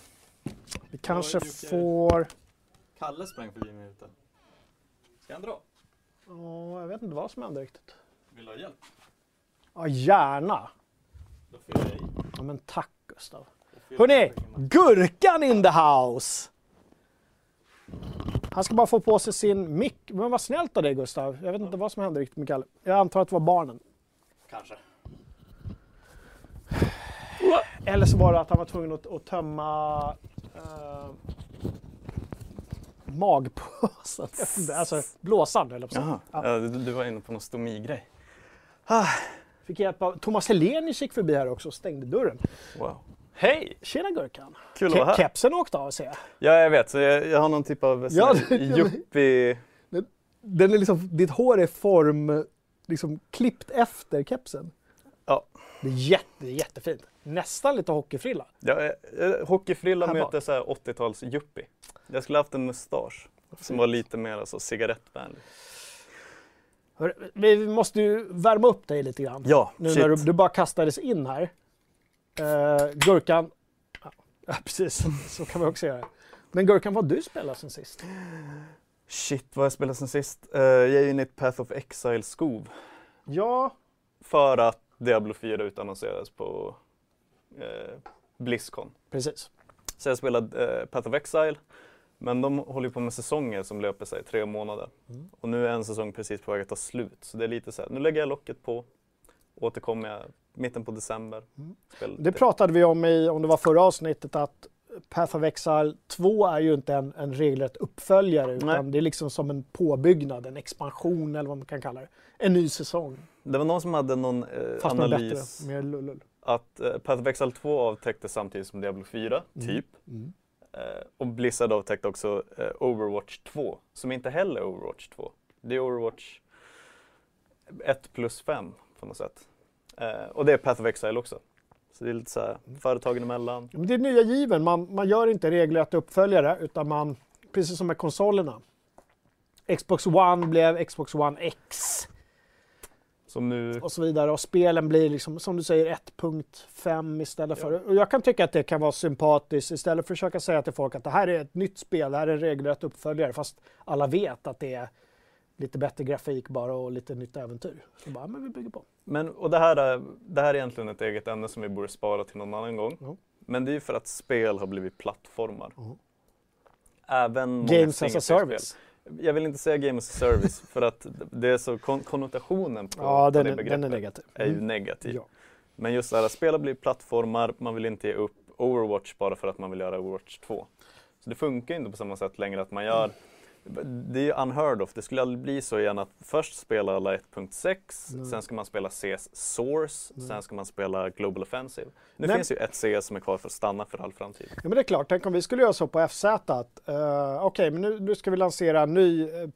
vi kanske får... Kalle sprang förbi mig ute. Ska han dra? Ja, jag vet inte vad som hände riktigt. Vill du ha hjälp? Ja, gärna. Då fyller jag i. Ja, men tack Gustav. Jag Hörrni. Gurkan in the house! Han ska bara få på sig sin mick. Men vad snällt av dig Gustav. Jag vet inte vad som hände riktigt med Kalle. Jag antar att det var barnen. Kanske. Eller så var det att han var tvungen att, att tömma eh, magpåsen. Jag Alltså blåsan eller så. Jaha, Ja. ja. du, du var inne på någon stomigrej. Fick hjälp av Thomas Helenius gick förbi här också och stängde dörren. Wow. Hej! Tjena Gurkan. Kul att vara här. Kepsen åkte av ser jag. Ja, jag vet. Så jag, jag har någon typ av Ja, yuppie... Den är liksom, ditt hår är form, liksom klippt efter kepsen. Ja. Det är, jätte, jättefint. Nästan lite hockeyfrilla. Ja, eh, hockeyfrilla Här bak. möter så här 80-tals yuppie. Jag skulle haft en mustasch som var lite mer alltså, cigarettvänlig. Vi måste ju värma upp dig lite grann. Ja, nu shit. när du, du bara kastades in här. Uh, Gurkan. Ja, precis. Så kan vi också göra. Men Gurkan, vad du spelat sen sist? Shit, vad jag spelat sen sist? Eh, jag är inne i ett Path of Exile-skov. Ja, För att Diablo 4 utannonserades på eh, Blizzcon. precis. Så jag spelade eh, Path of Exile. Men de håller på med säsonger som löper sig tre månader. Mm. Och nu är en säsong precis på väg att ta slut. Så det är lite så här, nu lägger jag locket på. Återkommer jag mitten på december. Mm. Det pratade vi om i, om det var förra avsnittet, att Path of Exile 2 är ju inte en, en regelrätt uppföljare utan Nej. det är liksom som en påbyggnad, en expansion eller vad man kan kalla det. En ny säsong. Det var någon som hade någon eh, Fast analys bättre, mer lullull. att eh, Path of Exile 2 avtäcktes samtidigt som Diablo 4, Mm. typ. Mm. Eh, och Blizzard avtäckte också eh, Overwatch 2, som inte heller är Overwatch 2. Det är Overwatch 1 plus 5 på något sätt. Eh, och det är Path of Exile också. Så det är lite så här, företagen emellan. Ja, men Det är nya given, man, man gör inte regelrätt uppföljare utan man, precis som med konsolerna. Xbox One blev Xbox One X Som nu, och så vidare och spelen blir liksom, som du säger 1.5 istället för... Och jag kan tycka att det kan vara sympatiskt istället för att försöka säga till folk att det här är ett nytt spel, det här är en regelrätt uppföljare fast alla vet att det är lite bättre grafik bara och lite nytt äventyr. Så bara, men vi bygger på. men, och det här, är, det här är egentligen ett eget ämne som vi borde spara till någon annan gång. Ja. Men det är ju för att spel har blivit plattformar. Ja. Även Games as a service. Jag vill inte säga game as a service för att det är så kon- konnotationen på, Ja, på den det begreppet den är negativ. är ju Mm. negativ. Ja. Men just det här, spela blir plattformar, man vill inte ge upp Overwatch bara för att man vill göra Overwatch 2. Så det funkar ju inte på samma sätt längre att man gör det är ju unheard of. Det skulle aldrig bli så igen att först spela alla 1.6, Nej. sen ska man spela CS Source, Nej. sen ska man spela Global Offensive. Nu Nej. finns ju ett CS som är kvar för att stanna för all framtid. Ja, men det är klart, tänk om vi skulle göra så på FZ att eh, okej, men nu, nu ska vi lansera en ny, eh,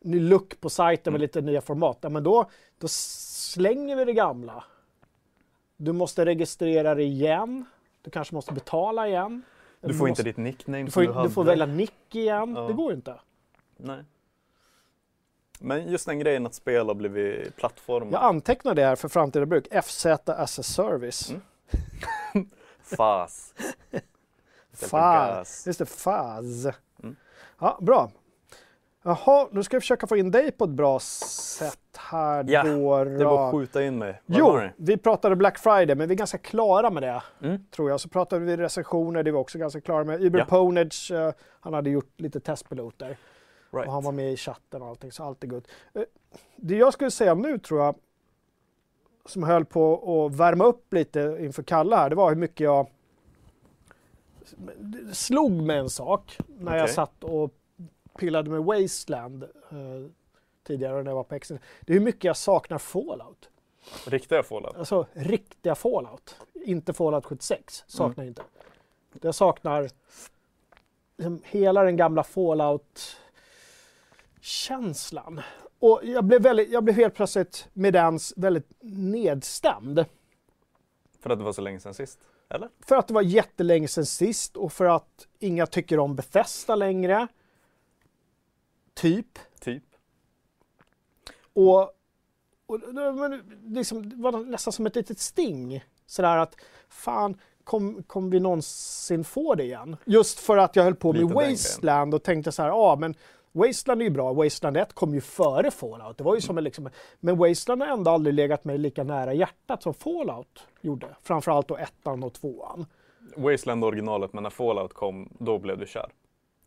ny look på sajten med Mm. lite nya format. Ja, men då, då slänger vi det gamla. Du måste registrera det igen. Du kanske måste betala igen. Du får måste, inte ditt nickname du som får, du du får välja nick igen. Ja. Det går ju inte. Nej. Men just den grejen att spel har blivit plattformar. Jag antecknar det här för framtida bruk. FZ as a service. Mm. FAS. FAS. Just det, FAS. Mm. Ja, bra. Jaha, nu ska vi försöka få in dig på ett bra sätt här Ja, då. Det var skjuta in mig. Var Jo, var vi pratade Black Friday, men vi är ganska klara med det, Mm. tror jag. Så pratade vi recensioner, det var också ganska klara med. Uber Ja. Ponage, eh, han hade gjort lite testpiloter. Right. Och han var med i chatten och allting, så allt är gott. Eh, Det jag skulle säga nu, tror jag, som höll på att värma upp lite inför Kalle här, det var hur mycket jag slog mig en sak när jag Okej. satt och pillade med Wasteland eh, tidigare när jag var på Exen. Det är hur mycket jag saknar Fallout. Riktiga Fallout. Alltså riktiga Fallout. Inte Fallout 76. Saknar Mm. jag inte. Jag saknar liksom hela den gamla Fallout-känslan. Och jag blev, väldigt, jag blev helt plötsligt med den s- väldigt nedstämd. För att det var så länge sedan sist. Eller? För att det var jättelänge sedan sist och för att inga tycker om Bethesda längre. Typ. Typ. Och, och men liksom, det var nästan som ett litet sting. Sådär att fan, kommer kom vi någonsin få det igen? Just för att jag höll på med Lite den Wasteland och tänkte så här, ja men Wasteland är ju bra, Wasteland 1 kom ju före Fallout. Det var ju som en liksom, men Wasteland har ändå aldrig legat mig lika nära hjärtat som Fallout gjorde. Framförallt då ettan och tvåan. Wasteland originalet, men när Fallout kom, då blev du kär.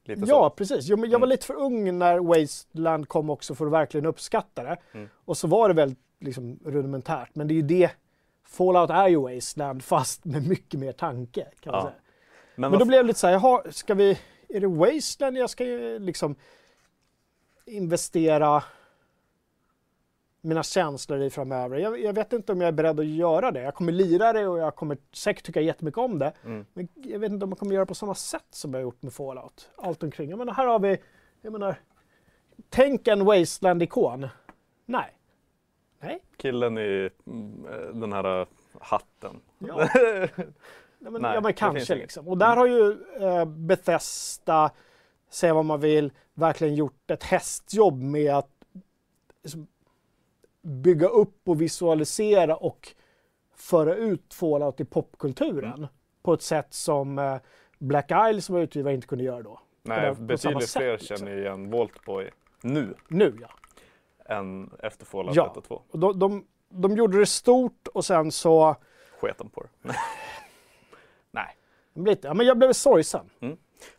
Lite Ja, så. precis. Men jag var Mm. lite för ung när Wasteland kom också för att verkligen uppskatta det. Mm. Och så var det väldigt liksom, rudimentärt. Men det är ju det, Fallout är ju Wasteland fast med mycket mer tanke. Kan man Ja. säga. Men, Men då blev det lite så här, jaha, ska vi, är det Wasteland jag ska liksom investera mina känslor i framöver? Jag, jag vet inte om jag är beredd att göra det. Jag kommer lira det och jag kommer säkert tycka jättemycket om det. Mm. Men jag vet inte om jag kommer göra på samma sätt som jag har gjort med Fallout. Allt omkring. Jag menar, här har vi, jag menar, tänk en Wasteland-ikon. Nej. Nej. killen i eh, den här eh, hatten. Ja. Men, Nej, ja, men det kanske liksom. Och där har ju eh, Bethesda, säga vad man vill, verkligen gjort ett hästjobb med att liksom, bygga upp och visualisera och föra ut Fallout i popkulturen Mm. på ett sätt som eh, Black Isle som var utgivare inte kunde göra då. Nej, betydligt fler liksom. känner igen Voltboy nu Nu ja. än efter Fallout Ja. 1 och 2. Och de, de, de gjorde det stort och sen så Sket de på det. Nej. lite, ja, men jag blev sorgsen.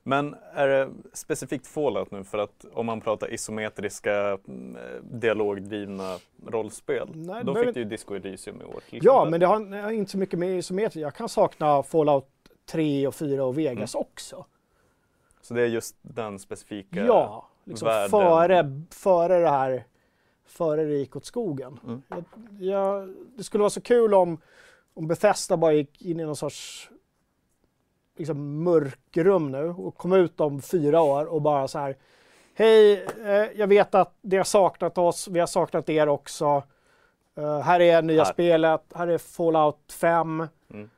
Men är det specifikt Fallout nu? För att om man pratar isometriska mm, dialogdrivna rollspel, Nej, då fick du ju Disco Elysium i år. Ja, men det har, det har inte så mycket med isometri. Jag kan sakna Fallout 3 och 4 och Vegas Mm. också. Så det är just den specifika... Ja, liksom världen. före, före det här, före det gick åt skogen. Mm. Jag, jag, det skulle vara så kul om, om Bethesda bara gick in i någon sorts liksom, mörkrum nu och kom ut om fyra år och bara så här Hej, eh, jag vet att ni har saknat oss, vi har saknat er också. Eh, här är nya Här. spelet, här är Fallout 5. Mm.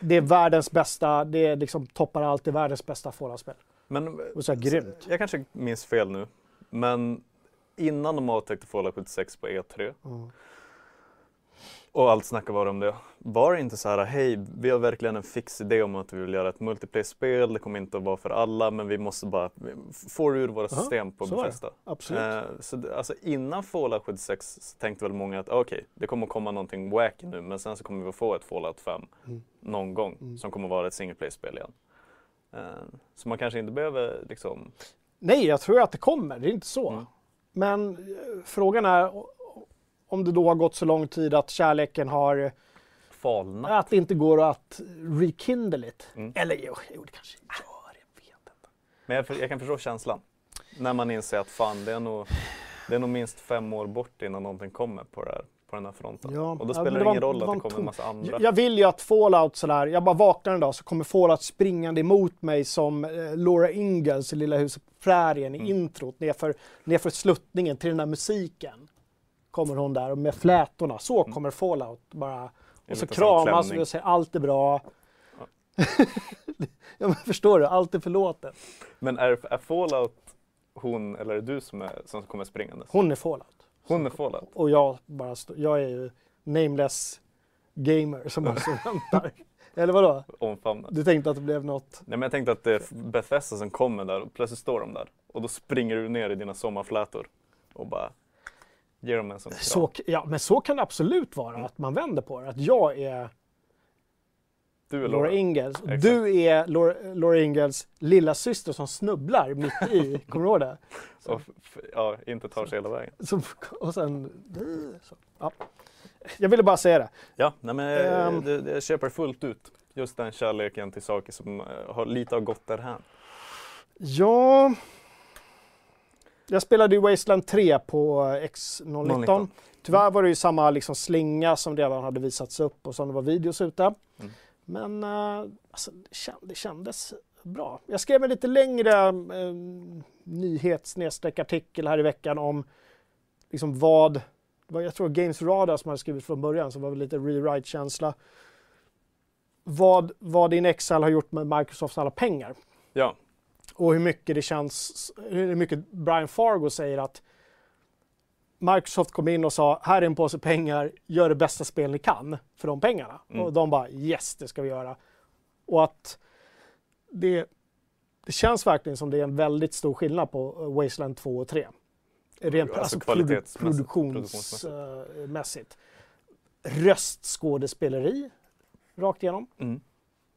Det är världens bästa, det är liksom toppar allt, det är världens bästa Fallout-spel. Men Och så här, grymt. jag kanske minns fel nu, men innan de avtäckte Fallout 76 på E3 Mm. Och allt snackade var om det. Var det inte så här, hej, vi har verkligen en fix idé om att vi vill göra ett multiplayer-spel, det kommer inte att vara för alla, men vi måste bara få ur våra system på. Bethesda. Absolut. Eh, så det, alltså innan Fallout 76 så tänkte väl många att okej, det kommer komma någonting wacky nu, men sen så kommer vi få ett Fallout 5 Mm. någon gång Mm. som kommer vara ett single play-spel igen. Eh, så man kanske inte behöver liksom, Nej, jag tror att det kommer, det är inte så. Mm. Men eh, frågan är om det då har gått så lång tid att kärleken har, falna. att det inte går att rekindle it. Mm. Eller jo, jo, det kanske gör, jag vet inte. Men jag, jag kan förstå känslan. När man inser att fan, det är nog, det är nog minst fem år bort innan någonting kommer på, det här, på den här fronten. Ja, och då ja, spelar men det, ingen roll att det kommer en massa andra. Jag, jag vill ju att Fallout sådär, jag bara vaknar en dag så kommer Fallout springande emot mig som eh, Laura Ingalls i Lilla huset på prärien i Mm. introt nerför, nerför sluttningen till den här musiken. Kommer hon där och med flätorna, så Mm. kommer Fallout bara. Och så kramas vi och säger allt är bra. ja, men förstår du, allt är förlåtet. Men är, är Fallout hon eller är det du som, är, som kommer springandes? Hon är Fallout. Hon är Fallout? Och jag bara, jag är ju nameless gamer som bara väntar. Eller vadå? Omfamnad. Du tänkte att det blev något? Nej men jag tänkte att det är Bethesda som kommer där och plötsligt står de där. Och då springer du ner i dina sommarflätor och bara ger dem en sån. Så, ja, men så kan det absolut vara, att man vänder på det. Att jag är Du är Laura Laura. Ingalls. Exakt. Du är Laura, Laura Ingalls lilla syster som snubblar mitt i. Kommer du ihåg det? Och ja, inte tar sig hela vägen. Som, och sen... Så, ja. Jag ville bara säga det. Ja, nej men jag, det, det, jag köper fullt ut. Just den kärleken till saker som eh, har lite har gått därhän. Ja... Jag spelade ju Wasteland 3 på X019. 019. Tyvärr var det ju samma liksom slinga som redan hade visats upp och som det var videos ute. Mm. Men eh, alltså, det, känd, det kändes bra. Jag skrev en lite längre eh, nyhets artikel här i veckan om liksom vad, vad jag tror Games Radar som hade skrivit från början, så var det lite rewrite-känsla. Vad, vad In Excel har gjort med Microsofts alla pengar. Ja, Och hur mycket det känns, hur mycket Brian Fargo säger att Microsoft kom in och sa här är en påse pengar, gör det bästa spel ni kan för de pengarna. Mm. Och de bara yes, det ska vi göra. Och att det, det känns verkligen som det är en väldigt stor skillnad på Wasteland 2 och 3. Rent Alltså alltså, produ- kvalitetsmässigt, produktionsmässigt. Röstskådespeleri rakt igenom. mm.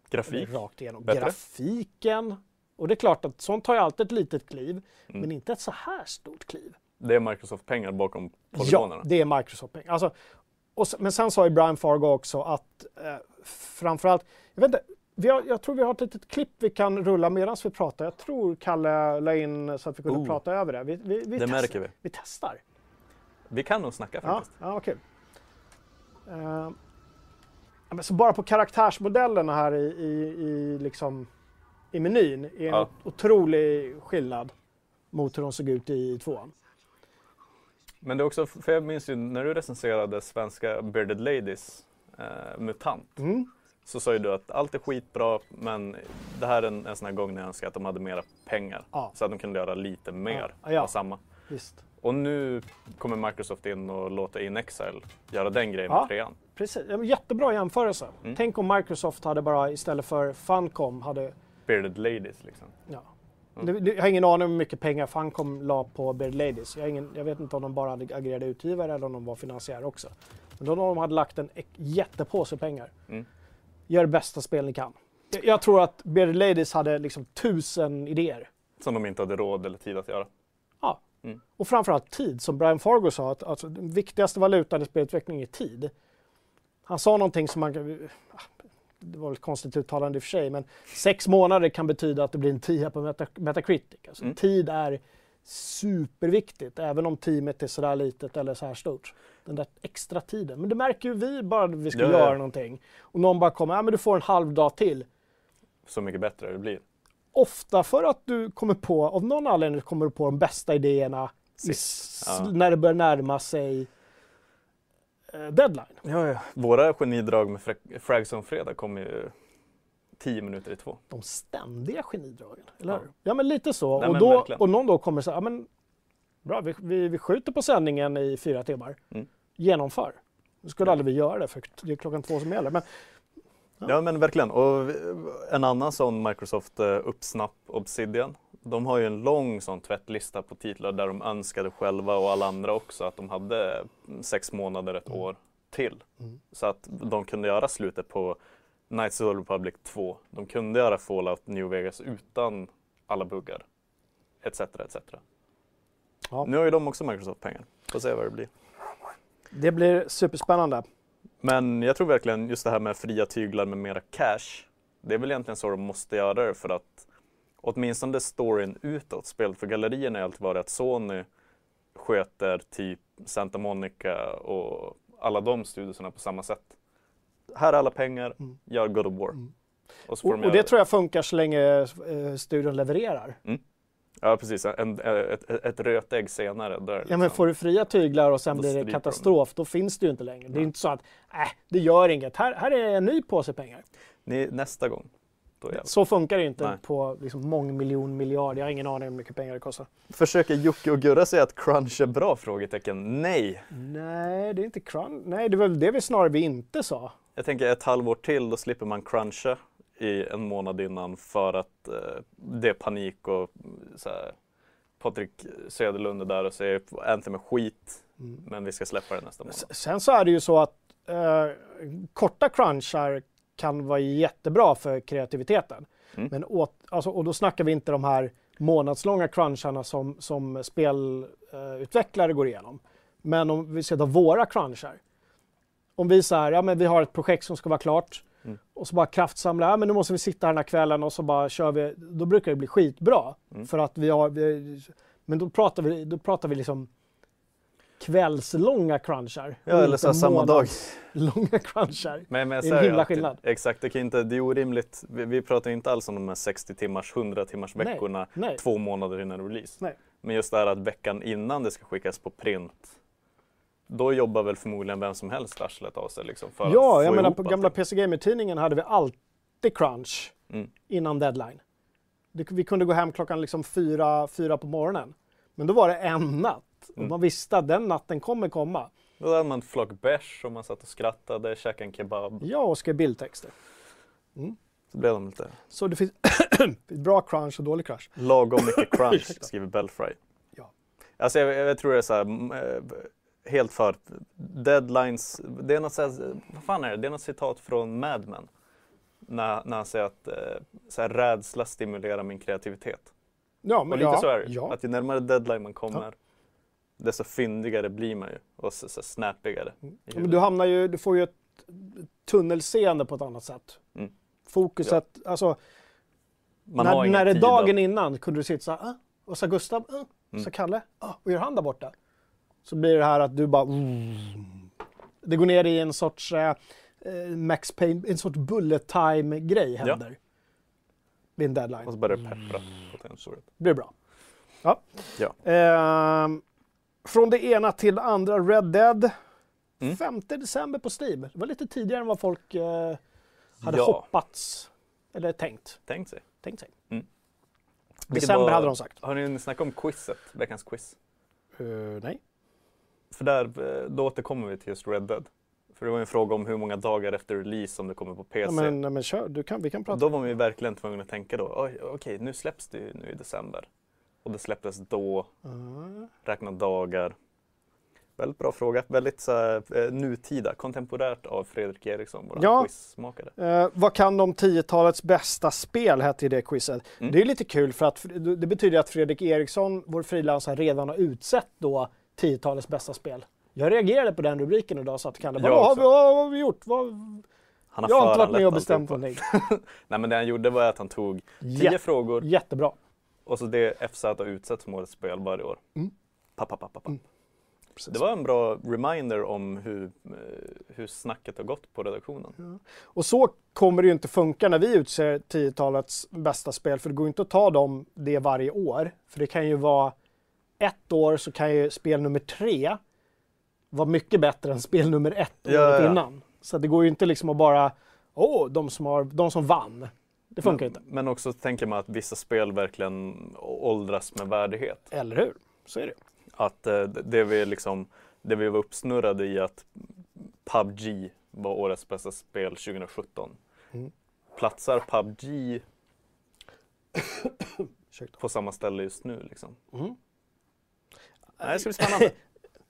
grafik. Rakt igenom. Bättre. Grafiken. Och det är klart att sånt tar ju alltid ett litet kliv, Mm. men inte ett så här stort kliv. Det är Microsoft-pengar bakom Ja, polygonerna. det är Microsoft-pengar. Alltså, men sen sa ju Brian Fargo också att eh, framförallt, jag vet inte, vi har, jag tror vi har ett litet klipp vi kan rulla medan vi pratar. Jag tror Kalle la in så att vi kunde Oh. prata över det. Vi, vi, vi Det testar. märker vi. Vi testar. Vi kan nog snacka Ja, faktiskt. ja kul. Eh, ja, men så bara på karaktärsmodellerna här i, i, i, liksom, i menyn är en Ja. otrolig skillnad mot hur de såg ut i tvåan. Men det är också, för jag minns ju när du recenserade svenska Bearded Ladies eh, MUTANT Mm. så sa ju du att allt är skitbra men det här är en, en sån här gång när jag önskar att de hade mera pengar. Ja. Så att de kunde göra lite mer Ja, ja. av samma. Visst. Och nu kommer Microsoft in och låter In Exile göra den grejen Ja. med trean. Precis. Jättebra jämförelse. Mm. Tänk om Microsoft hade bara istället för Funcom hade... Bearded Ladies liksom. Ja. Mm. Jag har ingen aning om hur mycket pengar Funcom la på Beard Ladies. Jag, ingen, jag vet inte om de bara hade agerade utgivare eller om de var finansiärer också. Men då de hade lagt en jättepåse pengar. Mm. Gör det bästa spel ni kan. Jag, jag tror att Beard Ladies hade liksom tusen idéer. Som de inte hade råd eller tid att göra. Ja. Mm. Och framförallt tid, som Brian Fargo sa, att alltså, den viktigaste valutan i spelutveckling är tid. Han sa någonting som man Det var ett konstigt uttalande i och för sig, men sex månader kan betyda att det blir en tia på Meta, Metacritic. Alltså, Mm. Tid är superviktigt, även om teamet är sådär litet eller så här stort. Den där extra tiden. Men det märker ju vi bara när vi ska Ja, ja. göra någonting. Och någon bara kommer, ja men du får en halv dag till. Så mycket bättre det blir. Ofta för att du kommer på, av någon anledning kommer du på de bästa idéerna i Ja. när det börjar närma sig deadline. Ja, ja. Våra genidrag med Fra- Frags on fredag kommer ju tio minuter i två. De ständiga genidragen, eller Ja. hur? Ja, men lite så. Nej, och, då, verkligen. och någon då kommer säga, ja men bra, vi, vi, vi skjuter på sändningen i fyra timmar. Mm. Genomför. Nu skulle Ja. aldrig vi göra det, för det är klockan två som gäller. Men Ja. Ja men verkligen. Och en annan sån Microsoft eh, uppsnapp Obsidian. De har ju en lång sån tvättlista på titlar där de önskade själva och alla andra också att de hade sex månader, ett år till. Mm. Så att de kunde göra slutet på Knights of the Republic 2. De kunde göra Fallout New Vegas utan alla buggar. Etc. etc. Ja. Nu har ju de också Microsoft-pengar. Får se vad det blir. det blir superspännande. Men jag tror verkligen just det här med fria tyglar med mera cash. Det är väl egentligen så de måste göra det för att åtminstone storyn utåt, spelet för gallerierna har alltid varit att Sony sköter typ Santa Monica och alla de studierna på samma sätt. Här är alla pengar, Mm. gör God of War. Mm. Och Och, och det tror jag funkar så länge eh, studion levererar. Ja precis, en, ett, ett, ett rötägg senare. Där Ja men liksom- får du fria tyglar och sen Då blir det stryper de. katastrof, då finns det ju inte längre. Det är Nej. inte så att, äh, det gör inget. Här, här är en ny påse pengar. Ni, nästa gång. Så funkar det inte Nej. på liksom mångmiljon miljard. Jag har ingen aning hur mycket pengar det kostar. Försöker Jocke och Gurra säga att crunch är bra? Frågetecken. Nej! Nej, det är inte crunch. Nej, det är väl det vi snarare vi inte sa. Jag tänker ett halvår till, då slipper man cruncha i en månad innan för att eh, det är panik och mm, så här, Patrik Söderlund är där och säger Anthem är skit, Mm. men vi ska släppa det nästa månad. Sen så är det ju så att eh, korta crunchar kan vara jättebra för kreativiteten. Mm. Men åt, alltså, och då snackar vi inte de här månadslånga cruncharna som, som spelutvecklare eh, går igenom. Men om vi ska ta våra crunchar. Om vi säger, ja men vi har ett projekt som ska vara klart. Mm. och så bara kraftsamla, ja, men nu måste vi sitta här den här kvällen och så bara kör vi. Då brukar det bli skitbra. Mm. För att vi har, vi, men då pratar vi, då pratar vi liksom kvällslånga crunchar. Ja, eller så samma dag. månadslånga crunchar. Men, men Det är en himla skillnad. Exakt, det, kan inte, det är orimligt. Vi, vi pratar inte alls om de här 60 timmars, 100 timmars Nej, veckorna nej. två månader innan release. Nej. Men just det här att veckan innan det ska skickas på print, då jobbar väl förmodligen vem som helst arslet av sig. Liksom, för Ja, att jag menar på gamla. PC Gamer-tidningen hade vi alltid crunch Mm. innan deadline. Det, vi kunde gå hem klockan liksom fyra, fyra på morgonen. Men då var det en natt och Mm. man visste att den natten kommer komma. Då hade man ett flock bärs och man satt och skrattade, käkade en kebab. Ja, och skrev bildtexter. Så blev de lite Så det finns bra crunch och dålig crunch. lagom mycket crunch, skriver Belfry. Ja. Alltså jag, jag tror det är så här, mm, eh, helt för deadlines. Det är något här, vad fan är det? Det är något citat från Mad Men. När, när han säger att eh, så här, rädsla stimulerar min kreativitet. Ja, Och men lite ja, så är det. ja. Att ju närmare deadline man kommer, desto fyndigare blir man ju. Och så, så snappigare. i Ja, men du hamnar ju, du får ju ett tunnelseende på ett annat sätt. Mm. Fokuset, alltså man när, när det dagen att- innan kunde du sitta så här, ah, och så Gustav, ah, och så Mm. Kalle, ah, och gör han där borta? Så blir det här att du bara... Det går ner i en sorts eh, eh, Max Payne, en sorts bullet time-grej händer. Vid en deadline. Och så börjar det peppra på tensoret. Det blir bra. Ja. Ja. Ehm, från det ena till det andra, Red Dead. Mm. 5 december på Steam. Det var lite tidigare än vad folk eh, hade Ja. hoppats. Eller tänkt. Tänk sig. tänkt sig. Vilket December var- hade de sagt. Har ni snackat om quizet? Veckans quiz? Eh, nej. För där, eh, då återkommer vi till just Red Dead. För det var ju en fråga om hur många dagar efter release som det kommer på PC. Ja, men, nej, men kör, du kan, vi kan prata. då var man ju verkligen tvungen att tänka då, "Oj, okej nu släpps det ju nu i december. Och det släpptes då, Ah. räkna dagar. Väldigt bra fråga, väldigt så här, eh, nutida, kontemporärt av Fredrik Eriksson, vår Ja. quizmakare. Eh, vad kan de 10-talets bästa spel hette i det quizet? Mm. Det är lite kul för att det betyder att Fredrik Eriksson, vår frilansare, redan har utsett då 10-talets bästa spel. Jag reagerade på den rubriken idag och sa till Kalle, Jag vad har, vi, vad har vi gjort? Vad... Han Jag har inte varit med och bestämt någonting. Nej men det han gjorde var att han tog tio Jätte, frågor jättebra. och så det FZ har utsett som årets spel varje år. Mm. Papp, papp, papp. Mm. Det var en bra reminder om hur, eh, hur snacket har gått på redaktionen. Och så kommer det ju inte funka när vi utser 10-talets bästa spel, för det går inte att ta dem det varje år. För det kan ju vara ett år så kan ju spel nummer tre vara mycket bättre än spel nummer ett Ja, året ja. innan. Så det går ju inte liksom att bara, åh, de som, har, de som vann. Det funkar men, inte. Men också tänker man att vissa spel verkligen åldras med värdighet. Eller hur? Så är det. Att eh, det vi liksom, det vi var uppsnurrade i att PubG var årets bästa spel 2017. Mm. Platsar PubG på samma ställe just nu liksom? Mm. Det ska bli spännande.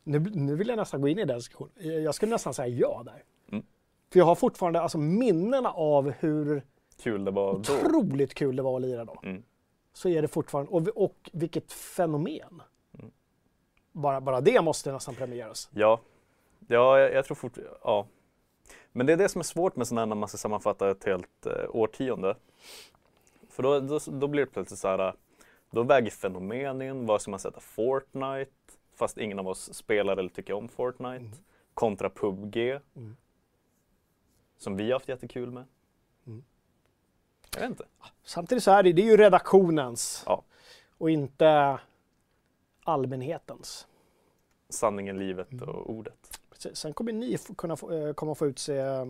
Nu, nu vill jag nästan gå in i den diskussionen. Jag skulle nästan säga ja där. Mm. För jag har fortfarande alltså, minnena av hur Kul det var då. otroligt kul det var att lira då. Mm. Så är det fortfarande, och, och vilket fenomen. Mm. Bara, bara det måste nästan premieras. Ja, ja jag, jag tror fort, ja. Men det är det som är svårt med sådana här när man ska sammanfatta ett helt eh, årtionde. För då, då, då blir det plötsligt så här, då väger fenomen in, vad ska man sätta Fortnite, fast ingen av oss spelar eller tycker om Fortnite, Mm. kontra PubG, Mm. som vi har haft jättekul med. Mm. Jag vet inte. Samtidigt så är det, det är ju redaktionens Ja. och inte allmänhetens. Sanningen, livet Mm. och ordet. Precis. Sen kommer ni kunna få, eh, komma få utse eh,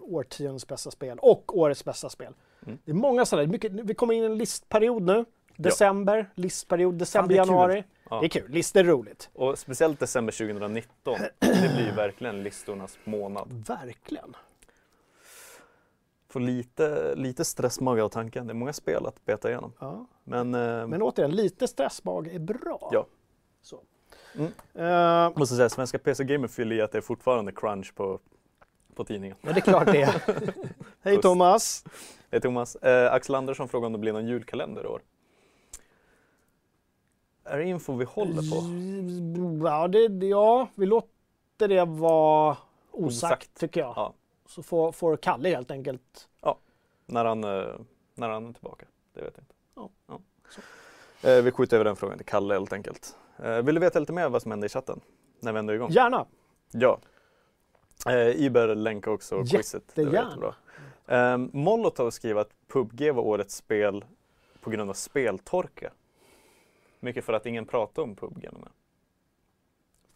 årtiondets bästa spel och årets bästa spel. Mm. Det är många sådana. Mycket, vi kommer in i en listperiod nu. December, listperiod, december, januari. Ja. Det är kul. Listor är roligt. Och speciellt december 2019, det blir verkligen listornas månad. Verkligen. Får lite, lite stressmage av tanken. Det är många spel att beta igenom. Ja. Men, eh, Men återigen, lite stressmage är bra. Ja. Så. Mm. Eh, måste säga, Svenska PC Gamer fyller i att det är fortfarande crunch på, på tidningen. ja, det är klart det. Hej. Thomas. Hej Thomas. Eh, Axel Andersson frågar om det blir någon julkalender i år. Är det info vi håller på? Ja, det, ja, vi låter det vara osagt, Osagt. tycker jag. Ja. så får, får Kalle helt enkelt När han, eh, när han är tillbaka, det vet jag inte. Ja. Eh, vi skjuter över den frågan till Kalle helt enkelt. Eh, vill du veta lite mer vad som händer i chatten? När vi ändå är igång? Gärna! Ja. Eh, Iber länkar också quizet. Jättegärna. Eh, Molotov skriver att PubG var årets spel på grund av speltorka. Mycket för att ingen pratade om PubG.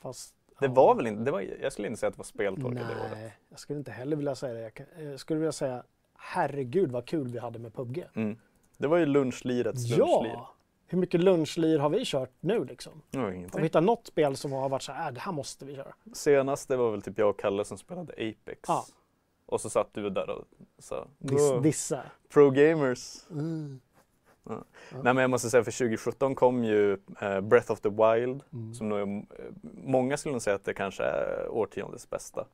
Fast, Det ja. var väl inte, det var, jag skulle inte säga att det var speltorka det året. Nej, jag skulle inte heller vilja säga det. Jag, kan, jag skulle vilja säga herregud vad kul vi hade med PubG. Mm. Det var ju lunchlirets lunchlir. Ja! Hur mycket lunchlir har vi kört nu liksom? Det var Har vi ingenting. hittat något spel som har varit så här, äh, det här måste vi köra? Senast det var väl typ jag och Kalle som spelade Apex. Ja. Och så satt du där och sa Diss, "Wow, dissa. Pro Gamers. Mm. Ja. Nej men jag måste säga för 2017 kom ju eh, Breath of the Wild. Mm. Som nog eh, många skulle nog säga att det kanske är årtiondets bästa.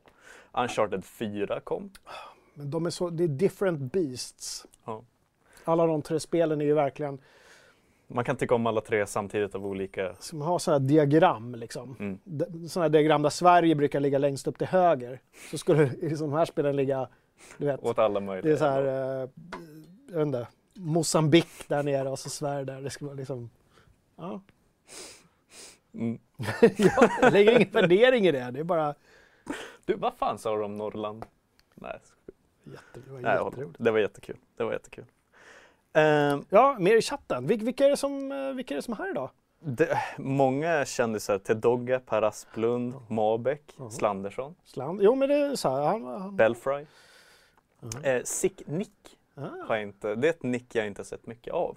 Uncharted 4 kom. Men de är så, det är different beasts. Ja. Alla de tre spelen är ju verkligen, Man kan tycka om alla tre samtidigt av olika... som har sådana här diagram liksom. Mm. Sådana här diagram där Sverige brukar ligga längst upp till höger. Så skulle i de här spelen ligga, du vet, Åt alla möjliga. det är så här, eh, jag vet inte, Mosambik där nere och så Sverige där. Det ska vara liksom, ja. Mm. ja, jag lägger ingen värdering i det. Det är bara Du, vad fan sa du om Norrland? Nej, jätte, det var nej jätteroligt. det var jättekul. Det var jättekul. Ehm, Ja, mer i chatten. Vil- vilka, är det som, eh, vilka är det som är här idag? det, många kändisar, Ted Dogge, Per Asplund, Mabek, Ja. Slandersson, Sland? Jo, men det är så här. Han, han, Belfry. Ja. Eh, Sick Nick. Har jag inte, det är ett nick jag inte sett mycket av.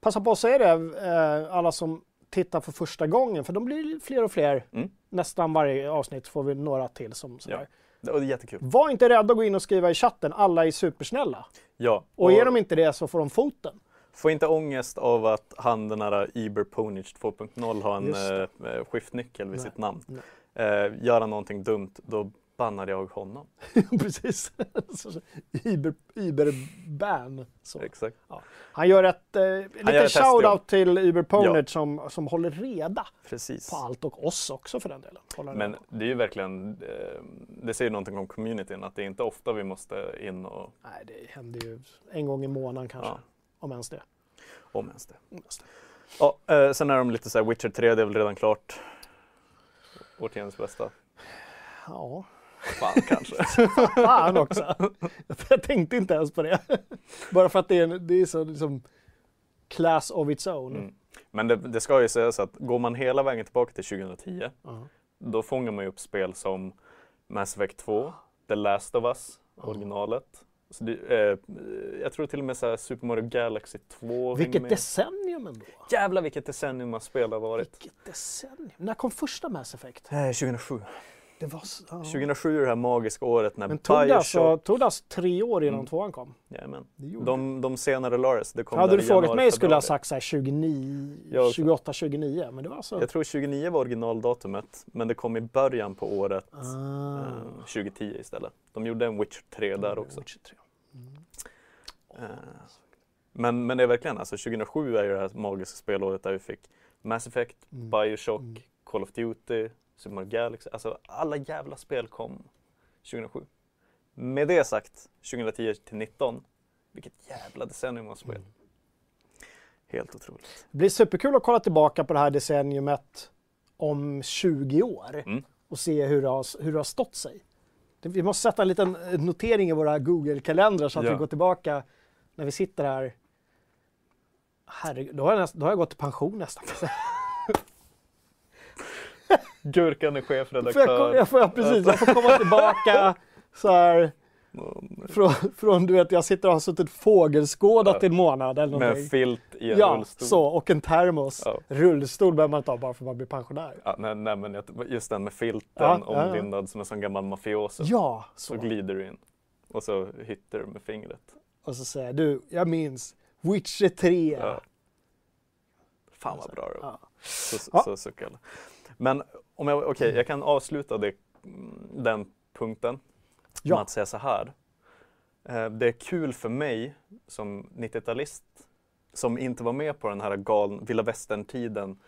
Passa på att säga det, eh, alla som tittar för första gången, för de blir fler och fler. Mm. Nästan varje avsnitt får vi några till som sådär. Och det är jättekul. Var inte rädda att gå in och skriva i chatten, alla är supersnälla. Ja, Och är de inte det så får de foten. Få inte ångest av att han den här Iber Ponage 2.0 har en eh, eh, skiftnyckel vid Nej, sitt namn. nej. Eh, gör han någonting dumt, då bannar jag honom. Precis. Iber, Iberban. Så. Exakt. Han gör ett eh, liten shout-out till Uberponage som, som håller reda Precis. på allt och oss också för den delen. Håller Men reda. det är ju verkligen, eh, det säger någonting om communityn, att det är inte ofta vi måste in och, Nej, det händer ju en gång i månaden kanske. Ja. Om ens det. om ens det. Om ens det. Ja, eh, sen är de lite så här, Witcher 3, det är väl redan klart. Årtiondets bästa. Ja, Fan kanske. fan också. Jag tänkte inte ens på det. Bara för att det är, en, det är så liksom class of its own. Mm. Men det, det ska ju sägas att går man hela vägen tillbaka till 2010, Ja. då fångar man ju upp spel som Mass Effect 2, The Last of Us, Ja. originalet. Så det, eh, jag tror till och med så Super Mario Galaxy 2 hänger Vilket decennium ändå. Jävlar vilket decennium av spel har varit. Vilket decennium. När kom första Mass Effect? Eh, 2007. Det var så, ja. 2007 är det här magiska året när Men tog det, Bioshock... alltså, tog det alltså tre år innan Mm. tvåan kom? Jajamän. De, de senare Lars, det kom Hade du frågat mig skulle jag ha sagt så här 29, Jag också. 28, 29. Men det var alltså... Jag tror 29 var originaldatumet, men det kom i början på året Ah. eh, 2010 istället. De gjorde en Witcher 3 där också. Witcher 3. Eh, Men, men det är verkligen, alltså 2007 är ju det här magiska spelåret där vi fick Mass Effect, Mm. Bioshock, Mm. Call of Duty, Super Mario Galaxy. Alltså alla jävla spel kom 2007. Med det sagt, 2010 till 19, vilket jävla decennium av spel. Mm. Helt otroligt. Det blir superkul att kolla tillbaka på det här decenniumet om 20 år Mm. och se hur det har, hur det har stått sig. Vi måste sätta en liten eh, notering i våra Google-kalendrar så att Ja. vi går tillbaka när vi sitter här. Herregud, då har jag, näst, då har jag gått i pension nästan. Gurkan är Får jag, chefredaktör. jag, får, jag, precis, jag får komma tillbaka så här, från, från du vet, jag sitter och har suttit fågelskådat i en månad eller Med en filt i en Ja, rullstol. så, och en termos. Ja. Rullstol behöver man inte ha bara för att man blir pensionär. Ja, nej, nej, men just den med filten Ja, omlindad som en sån gammal mafioso. Ja, Så så. glider du in. Och så hittar du med fingret. Och så säger du, jag minns Witcher 3. Ja. Fan vad bra det var. Så, så, så suckar jag. Men om jag, okej, jag kan avsluta det, mm, den punkten Ja. med att säga så här. Eh, Det är kul för mig som 90-talist som inte var med på den här galna vilda västern-tiden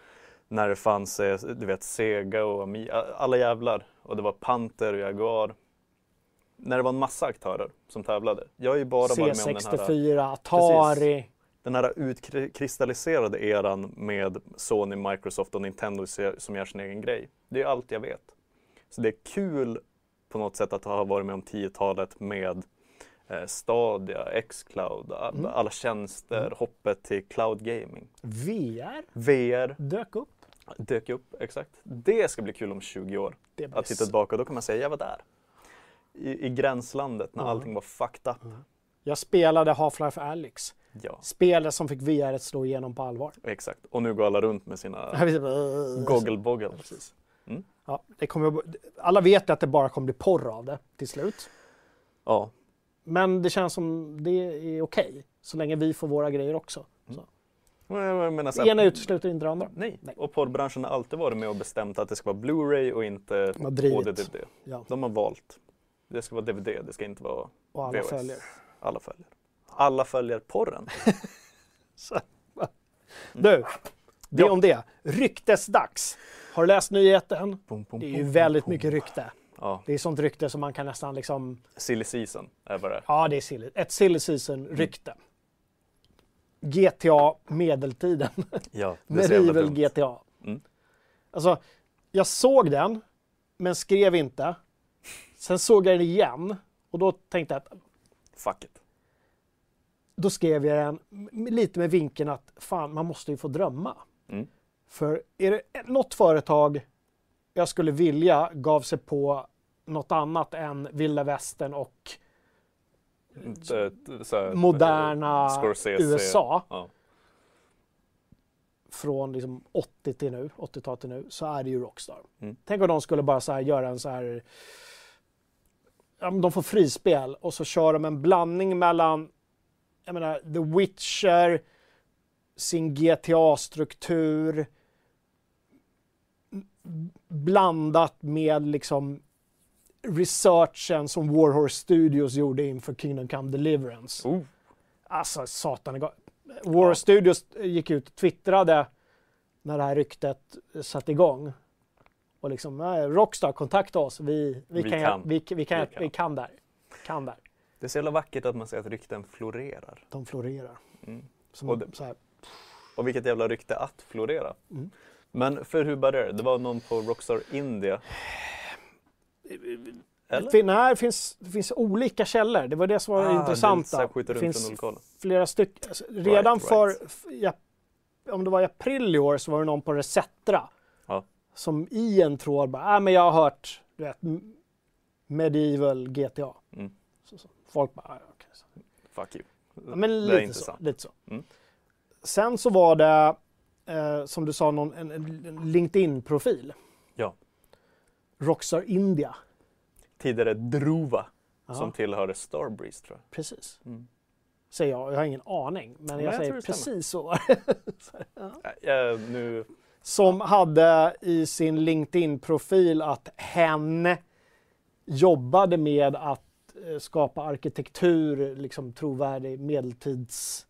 när det fanns eh, du vet, Sega och Amiga, alla jävlar. Och det var Panther och Jaguar. när det var en massa aktörer som tävlade. Jag har ju bara varit med om den här, C64, Atari. Den här utkristalliserade eran med Sony, Microsoft och Nintendo som gör sin egen grej. Det är allt jag vet. Så det är kul på något sätt att ha varit med om 10-talet med eh, Stadia, Xcloud, alla, Mm. alla tjänster, Mm. hoppet till cloud gaming. VR VR dök upp. dök upp, exakt. Det ska bli kul om 20 år. Att titta tillbaka, då kan man säga jag var där. I, i gränslandet när Ja. allting var fucked up. Jag spelade Half-Life Alyx. Ja, Spelet som fick VR att slå igenom på allvar. exakt. Och nu går alla runt med sina Goggle. goggle-boggle. Mm. Ja, det kommer, alla vet att det bara kommer bli porr av det till slut. Ja, Men det känns som det är okej. så länge vi får våra grejer också. Mm. Men Det ena utesluter inte det andra. Nej. Nej. och porrbranschen har alltid varit med och bestämt att det ska vara Blu-ray och inte. HD-DVD. Ja, De har valt. Det ska vara DVD, det ska inte vara och alla VHS. följer. Alla följer. Alla följer porren. Så? Du, det är Ja. om det. Ryktesdags. Har du läst nyheten? Pum, pum, Det är ju pum, väldigt mycket rykte. Ja, Det är sånt rykte som man kan nästan liksom... silly season är vad det. Ja, det är silly. ett silly season-rykte. GTA medeltiden. Ja, det jävla Medieval. GTA. Mm. Alltså, jag såg den, men skrev inte. Sen såg jag den igen och då tänkte jag att Fuck it. Då skrev jag den lite med vinkeln att fan, man måste ju få drömma. Mm. För är det något företag jag skulle vilja gav sig på något annat än vilda västern och så här, moderna Scorsese. USA Ja. från liksom 80 till nu, 80-talet till nu, så är det ju Rockstar. Mm. Tänk om de skulle bara så göra en så här... Ja, de får frispel och så kör de en blandning mellan jag menar, The Witcher, sin GTA-struktur blandat med liksom researchen som Warhorse Studios gjorde inför Kingdom Come Deliverance. Oh, Alltså satan. det ga- War Studios gick ut och twittrade när det här ryktet satte igång. Och liksom, "Nej, Rockstar, kontakta oss. Vi, vi, Vi kan, kan. Vi, vi, kan, Vi vi, kan. kan. där. Kan där. Det är så jävla vackert att man säger att rykten florerar. De florerar. Mm. Som Och det- så här, Och vilket jävla rykte att florera. Mm. Men för hur började det? Det var någon på Rockstar India. Eller? fin- nej, det finns, det finns olika källor. Det var det som var Ah, det det intressanta. Det finns flera stycken. Alltså, Redan Right, för, right. om det var i april i år så var det någon på Resettra Ja. som i en tråd bara, äh, men jag har hört du vet, Medieval GTA. Mm. Så, så. Folk bara, "Ah, okej. så. Fuck you. Ja, men lite så, lite så. Mm. Sen så var det, eh, som du sa, någon, en, en LinkedIn-profil. Ja. Rockstar India. Tidigare Druva Ja, som tillhörde Starbreeze tror precis. jag. Mm. Säger jag, jag har ingen aning. Men Men jag, jag säger stämmer. precis så. Äh, äh, nu, som hade i sin LinkedIn-profil att hen jobbade med att skapa arkitektur, liksom trovärdig medeltids...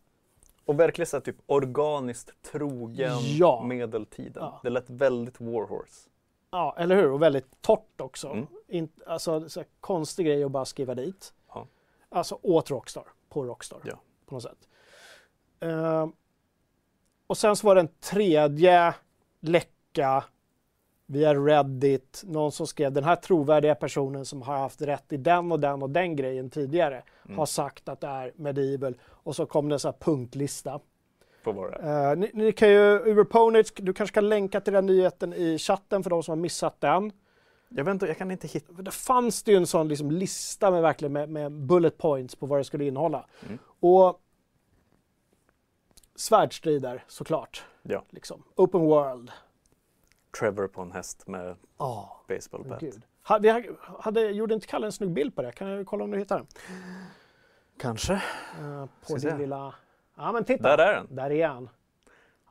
och verkligen så typ organiskt trogen Ja. medeltiden. Ja. Det lät väldigt Warhorse. Ja, eller hur? Och väldigt torrt också. Mm. In, alltså, så konstig grej att bara skriva dit. Ja. Alltså åt Rockstar, på Rockstar. Ja. På något sätt. Eh, och sen så var det en tredje läcka via Reddit. Någon som skrev den här trovärdiga personen som har haft rätt i den och den och den grejen tidigare Mm. har sagt att det är medieval. Och så kom det en sån här punktlista. På vad det är. Eh, ni, ni kan ju, Uberponic, du kanske kan länka till den nyheten i chatten för de som har missat den. Jag vet inte, jag kan inte hitta. Det fanns det ju en sån liksom lista med verkligen med, med bullet points på vad det skulle innehålla. Mm. Och svärdstrider såklart. Ja. Liksom. Open world. Trevor på en häst med Ja, baseball bat. gud. Ha- Vi hade, gjorde inte Kalle en snygg bild på det? Kan jag kolla om du hittar den? Kanske. Eh, på Ska din lilla... Ja men titta. Där är den. Där är han.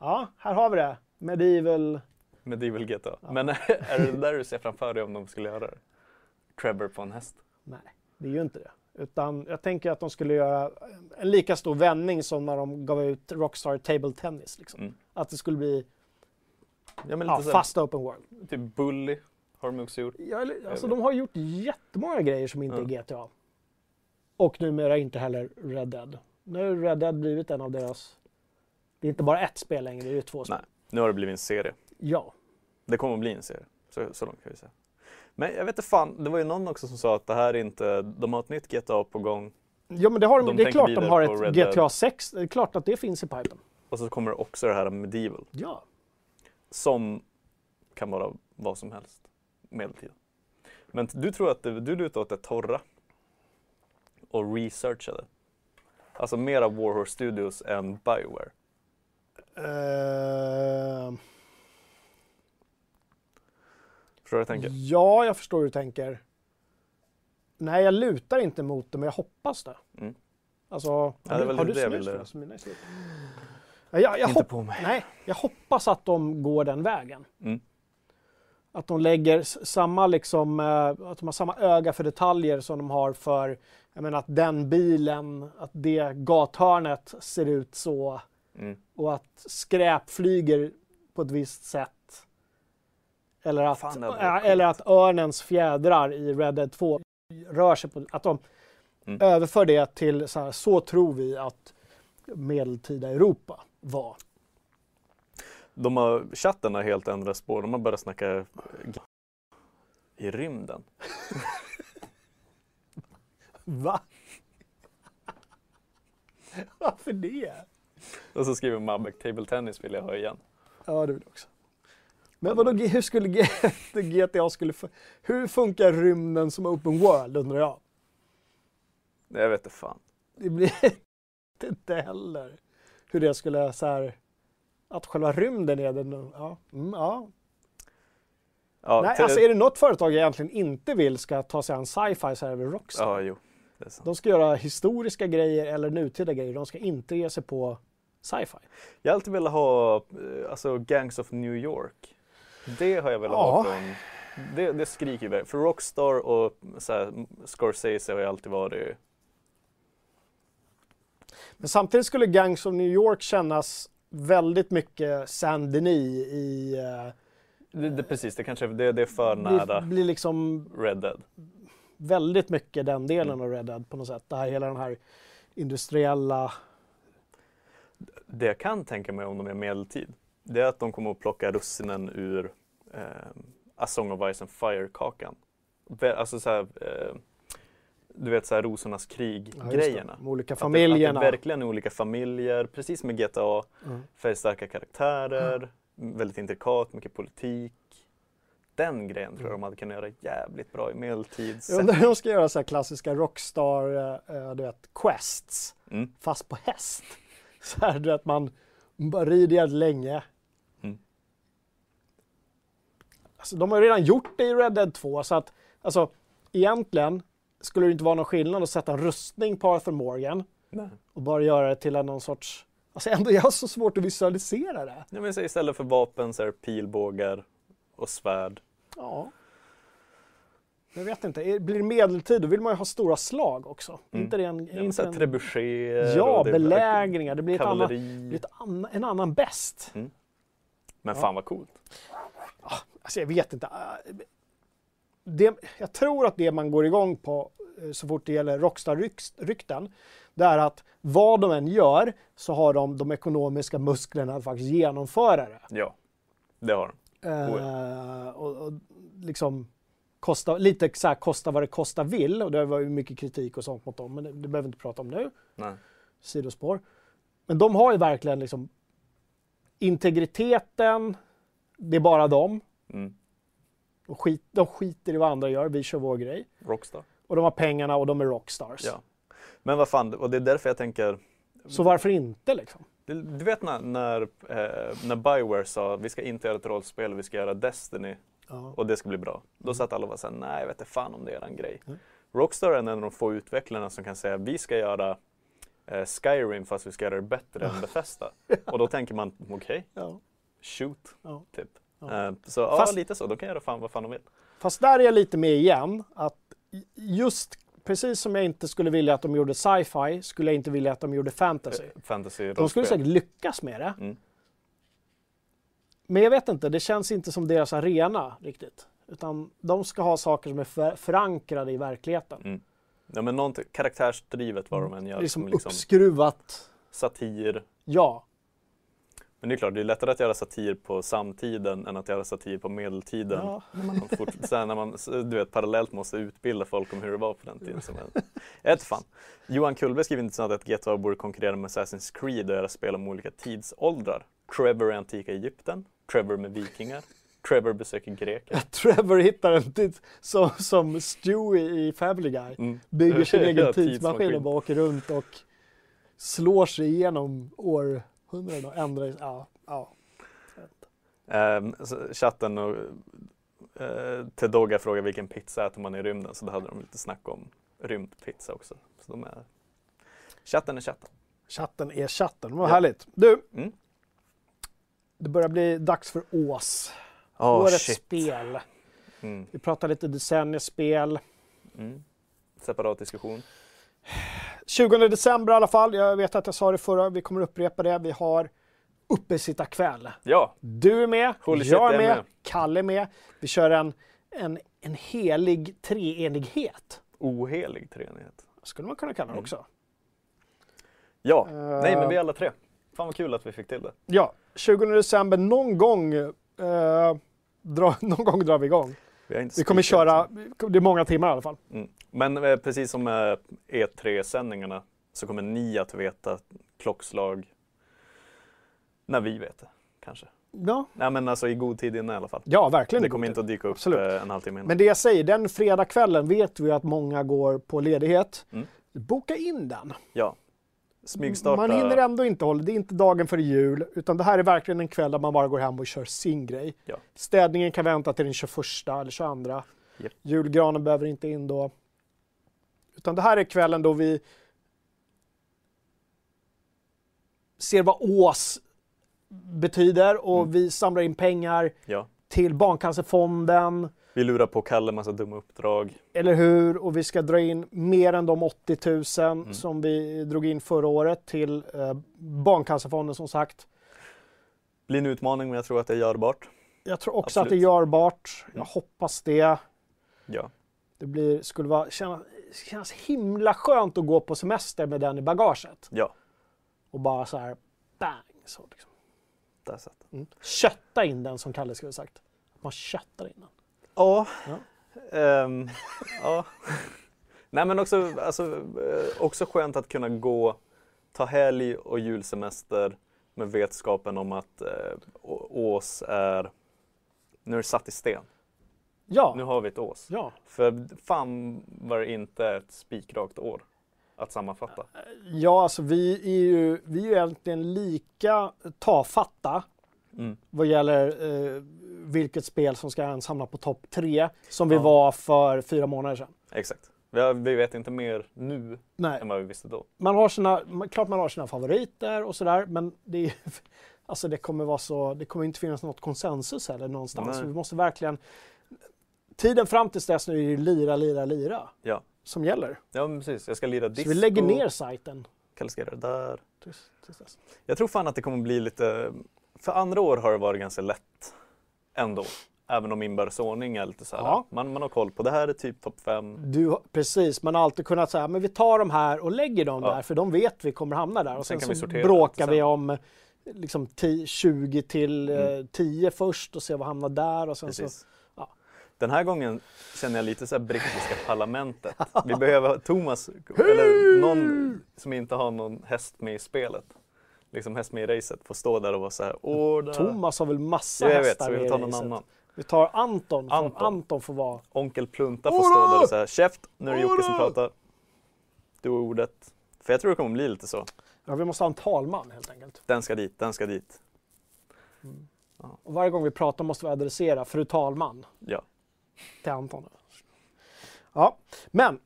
Ja, här har vi det. Medieval. Medieval GTA. Ja. Men är det där du ser framför dig om de skulle göra det? Trevor på en häst. Nej, det är ju inte det. Utan jag tänker att de skulle göra en lika stor vändning som när de gav ut Rockstar Table Tennis. Liksom. Mm. Att det skulle bli Ja, men ja, fast open world. typ Bully har de också gjort. Ja, alltså, de har gjort jättemånga grejer som inte är GTA. Och numera inte heller Red Dead. Nu har Red Dead blivit en av deras... Det är inte bara ett spel längre, det är ju två spel. Nej, nu har det blivit en serie. Ja. Det kommer att bli en serie. Så, så långt kan vi säga. Men jag vet inte fan, det var ju någon också som sa att det här är inte, de har ett nytt GTA på gång Ja men det, har de, De det är klart de har ett Red GTA Dead. 6, det är klart att det finns i pipen. och så kommer det också det här Medieval Ja. Som kan vara vad som helst medeltida. Men du tror att det, du lutar åt det torra och researchade. Alltså mer av Warhorse Studios än Bioware. Eh, Förstår du vad jag tänker? ja, jag förstår hur du tänker. Nej, jag lutar inte mot det, men jag hoppas det. Mm. Alltså, har det har det du snus förresten? Mina är. Ja, jag, jag, Inte hopp, på mig. nej, jag hoppas att de går den vägen. Mm. Att de lägger samma, liksom, eh, att de har samma öga för detaljer som de har för, jag menar att den bilen, att det gathörnet ser ut så Mm. och att skräp flyger på ett visst sätt. Eller att, Fan, eller att örnens fjädrar i Red Dead 2 rör sig på, att de Mm. överför det till så här, så tror vi att medeltida Europa var. De har, chatten har helt ändrat spår. De har börjat snacka i rymden. Va? Varför det? Och så skriver Mabek, table tennis vill jag ha igen. Ja, det vill jag också. Men vadå, hur skulle GTA skulle... Hur funkar rymden som open world undrar jag? Jag vet inte fan. Det blir inte heller hur det skulle så här... Att själva rymden är den... Ja. Mm, ja. Ja, Nej, alltså är det något företag jag egentligen inte vill ska ta sig an sci-fi så är det Rockstar. Ja, jo. De ska göra historiska grejer eller nutida grejer. De ska inte ge sig på sci-fi. Jag har alltid velat ha eh, alltså, Gangs of New York. Det har jag velat Ja. ha från... Det, det skriker ju För Rockstar och så här, Scorsese har ju alltid varit... Men samtidigt skulle Gangs of New York kännas väldigt mycket Saint Denis i... eh, Det, det, precis, det kanske det, det är för Det nära blir liksom Red Dead. väldigt mycket den delen Mm. av Red Dead på något sätt. Det här, hela den här industriella... Det jag kan tänka mig om de är medeltid, det är att de kommer att plocka russinen ur eh, A Song of Ice and Fire-kakan. Alltså så här, eh, du vet så här rosornas Ja, krig-grejerna. De olika Att det, familjerna. att det verkligen är olika familjer, precis som med GTA. Mm. Färgstarka karaktärer, väldigt intrikat, mycket politik. Den grejen tror jag de hade kunnat göra jävligt bra i medeltid. Jag undrar hur de ska göra så här klassiska Rockstar, eh, eh, du vet, quests. Mm. Fast på häst. Så här, du vet, man bara rider jävligt länge. Mm. Alltså, de har ju redan gjort det i Red Dead 2, så att alltså, egentligen skulle det inte vara någon skillnad att sätta en rustning på Arthur Morgan Nej. och bara göra det till någon sorts... Alltså ändå, jag har så svårt att visualisera det. Ja, men så istället för vapen så är det pilbågar och svärd. Ja. Jag vet inte, blir det medeltid då vill man ju ha stora slag också. Mm. Inte det en, Ja, men inte en, trebuchéer ja och det belägringar. Det blir, ett annat, blir ett anna, en annan bäst. Men Ja. fan vad coolt. Alltså jag vet inte. Det, jag tror att det man går igång på eh, så fort det gäller Rockstar-rykten, det är att vad de än gör så har de de ekonomiska musklerna att faktiskt genomföra det. Ja, det har de. Eh, och, och liksom kosta, lite så här, kosta vad det kosta vill och det var ju mycket kritik och sånt mot dem, men det, det behöver vi inte prata om nu, Nej. sidospår. Men de har ju verkligen liksom integriteten, det är bara dem. Mm. De, skit, de skiter i vad andra gör, vi kör vår grej. Rockstar. Och de har pengarna och de är rockstars. Ja. Men vad fan, och det är därför jag tänker Så varför inte liksom? Du, du vet när, när, eh, när Bioware sa vi ska inte göra ett rollspel, vi ska göra Destiny Ja. och det ska bli bra. Då satt alla och var såhär, nej jag vet inte fan om det är en grej. Mm. Rockstar är en av de få utvecklarna som kan säga vi ska göra eh, Skyrim fast vi ska göra det bättre än Bethesda. Och då tänker man, okej, Ja. shoot, Ja. typ. Ja. Eh, så Fast- ja, lite så. De kan göra fan vad fan de vill. Fast där är jag lite med igen, att just precis som jag inte skulle vilja att de gjorde sci-fi, skulle jag inte vilja att de gjorde fantasy. Eh, Fantasy De skulle säkert lyckas med det. Mm. Men jag vet inte, det känns inte som deras arena riktigt. Utan de ska ha saker som är för, förankrade i verkligheten. Mm. Ja, men någonting, karaktärsdrivet vad de än gör. liksom som liksom uppskruvat. satir. Ja, Men det är klart, det är lättare att göra satir på samtiden än att göra satir på medeltiden. ja. När man, fort, sen när man du vet, parallellt måste utbilda folk om hur det var på den tiden. Som jag fan. Johan Kullberg skriver intressant att GTA borde konkurrera med Assassin's Creed och göra spel om olika tidsåldrar. Trevor i antika Egypten, Trevor med vikingar, Trevor besöker Grekland. Trevor hittar en tid som, som Stewie i Family Guy. Mm. Bygger sin egen tidsmaskin. och bara åker runt och slår sig igenom århundraden och ändrar ja, ja. Ehm, så chatten och uh, Tedoga frågar vilken pizza äter man i rymden så då hade de lite snack om rymdpizza också. Så de är... Chatten är chatten. Chatten är chatten, vad Ja. härligt. Du, Mm. det börjar bli dags för Ås. Oh, Årets shit. spel. Mm. Vi pratar lite decenniespel. Mm. Separat diskussion. 20 december i alla fall. Jag vet att jag sa det förra, vi kommer upprepa det. Vi har uppesittarkväll. Ja, Du är med, Holy jag är med, med. Kalle är med. Vi kör en, en, en helig treenighet. ohelig treenighet. Skulle man kunna kalla det Mm. också. Ja, Eh, nej men vi är alla tre. Fan vad kul att vi fick till det. Ja, 20 december någon gång, eh, dra, någon gång drar vi igång. Vi, Vi kommer köra, liksom. det är många timmar i alla fall. Mm. Men eh, precis som med E3-sändningarna så kommer ni att veta klockslag när vi vet det, kanske. Ja, Nej men alltså i god tid innan i alla fall. ja verkligen. Det kommer inte att dyka upp Absolut. eh, en halvtimme innan. Men det jag säger, den fredagskvällen vet vi att många går på ledighet. Mm. Boka in den. Ja. Smygstarta. Man hinner ändå inte hålla, det är inte dagen före jul, utan det här är verkligen en kväll där man bara går hem och kör sin grej. Ja. Städningen kan vänta till den 21 eller 22. Japp. Julgranen behöver inte in då. Utan det här är kvällen då vi ser vad Ås betyder och Mm. vi samlar in pengar Ja. till Barncancerfonden. Vi lurar på Kalle massa dumma uppdrag. Eller hur? Och vi ska dra in mer än de 80 000 Mm. som vi drog in förra året till eh, Barncancerfonden som sagt. Blir en utmaning men jag tror att det är görbart. Jag tror också att Absolut. det är görbart. Jag Mm. hoppas det. Ja. Det blir, skulle vara, kännas, kännas himla skönt att gå på semester med den i bagaget. Ja, Och bara så här, bang! Så liksom. där satt den. mm. Kötta in den som Kalle skulle sagt. Man köttar in den. Ja. Ja. Ehm, ja. Nej men också, alltså, eh, också skönt att kunna gå, ta helg och julsemester med vetskapen om att eh, Ås är, nu är det satt i sten. Ja, Nu har vi ett Ås. ja. För fan var det inte ett spikrakt år att sammanfatta. ja alltså vi är ju, vi är ju egentligen lika tafatta Mm. vad gäller eh, vilket spel som ska ens hamna på topp tre som vi Ja. var för fyra månader sedan. Exakt. Vi, vet inte mer nu Nej, än vad vi visste då. man har sina, klart man har sina favoriter och sådär, men det, är, alltså det kommer vara så, det kommer inte finnas något konsensus heller någonstans. Nej. Så vi måste verkligen, tiden fram tills dess nu är det lira, lira, lira Ja. som gäller. Ja precis, jag ska lira disco. Så vi lägger ner sajten det där. tills, tills dess. Jag tror fan att det kommer bli lite, för andra år har det varit ganska lätt ändå. Även om inbördesordning är lite så här, Ja. man, man har koll på det här är typ topp fem. Du, har- precis, man har alltid kunnat säga men vi tar de här och lägger dem Ja. där för de vet vi kommer hamna där. Och Sen sen, kan vi så sortera bråkar vi om liksom 10, 20 till eh, Mm. 10 först och se vad hamnar där. Och sen så, Precis. ja. Den här gången känner jag lite så brittiska parlamentet. Vi behöver Thomas, eller någon som inte har någon häst med i spelet. Liksom häst med i racet, får stå där och vara så här, order. Thomas har väl massa Ja, jag vet, hästar så vi med får ta i någon racet. annan. Vi tar Anton. Anton. Anton. Anton får vara. Onkel Plunta får stå där och säga käft, nu är det Jocke som pratar. Du har ordet. För jag tror det kommer bli lite så. Ja, vi måste ha en talman helt enkelt. Den ska dit, den ska dit. Och varje gång vi pratar måste vi adressera fru talman Ja. Till Anton. Ja, men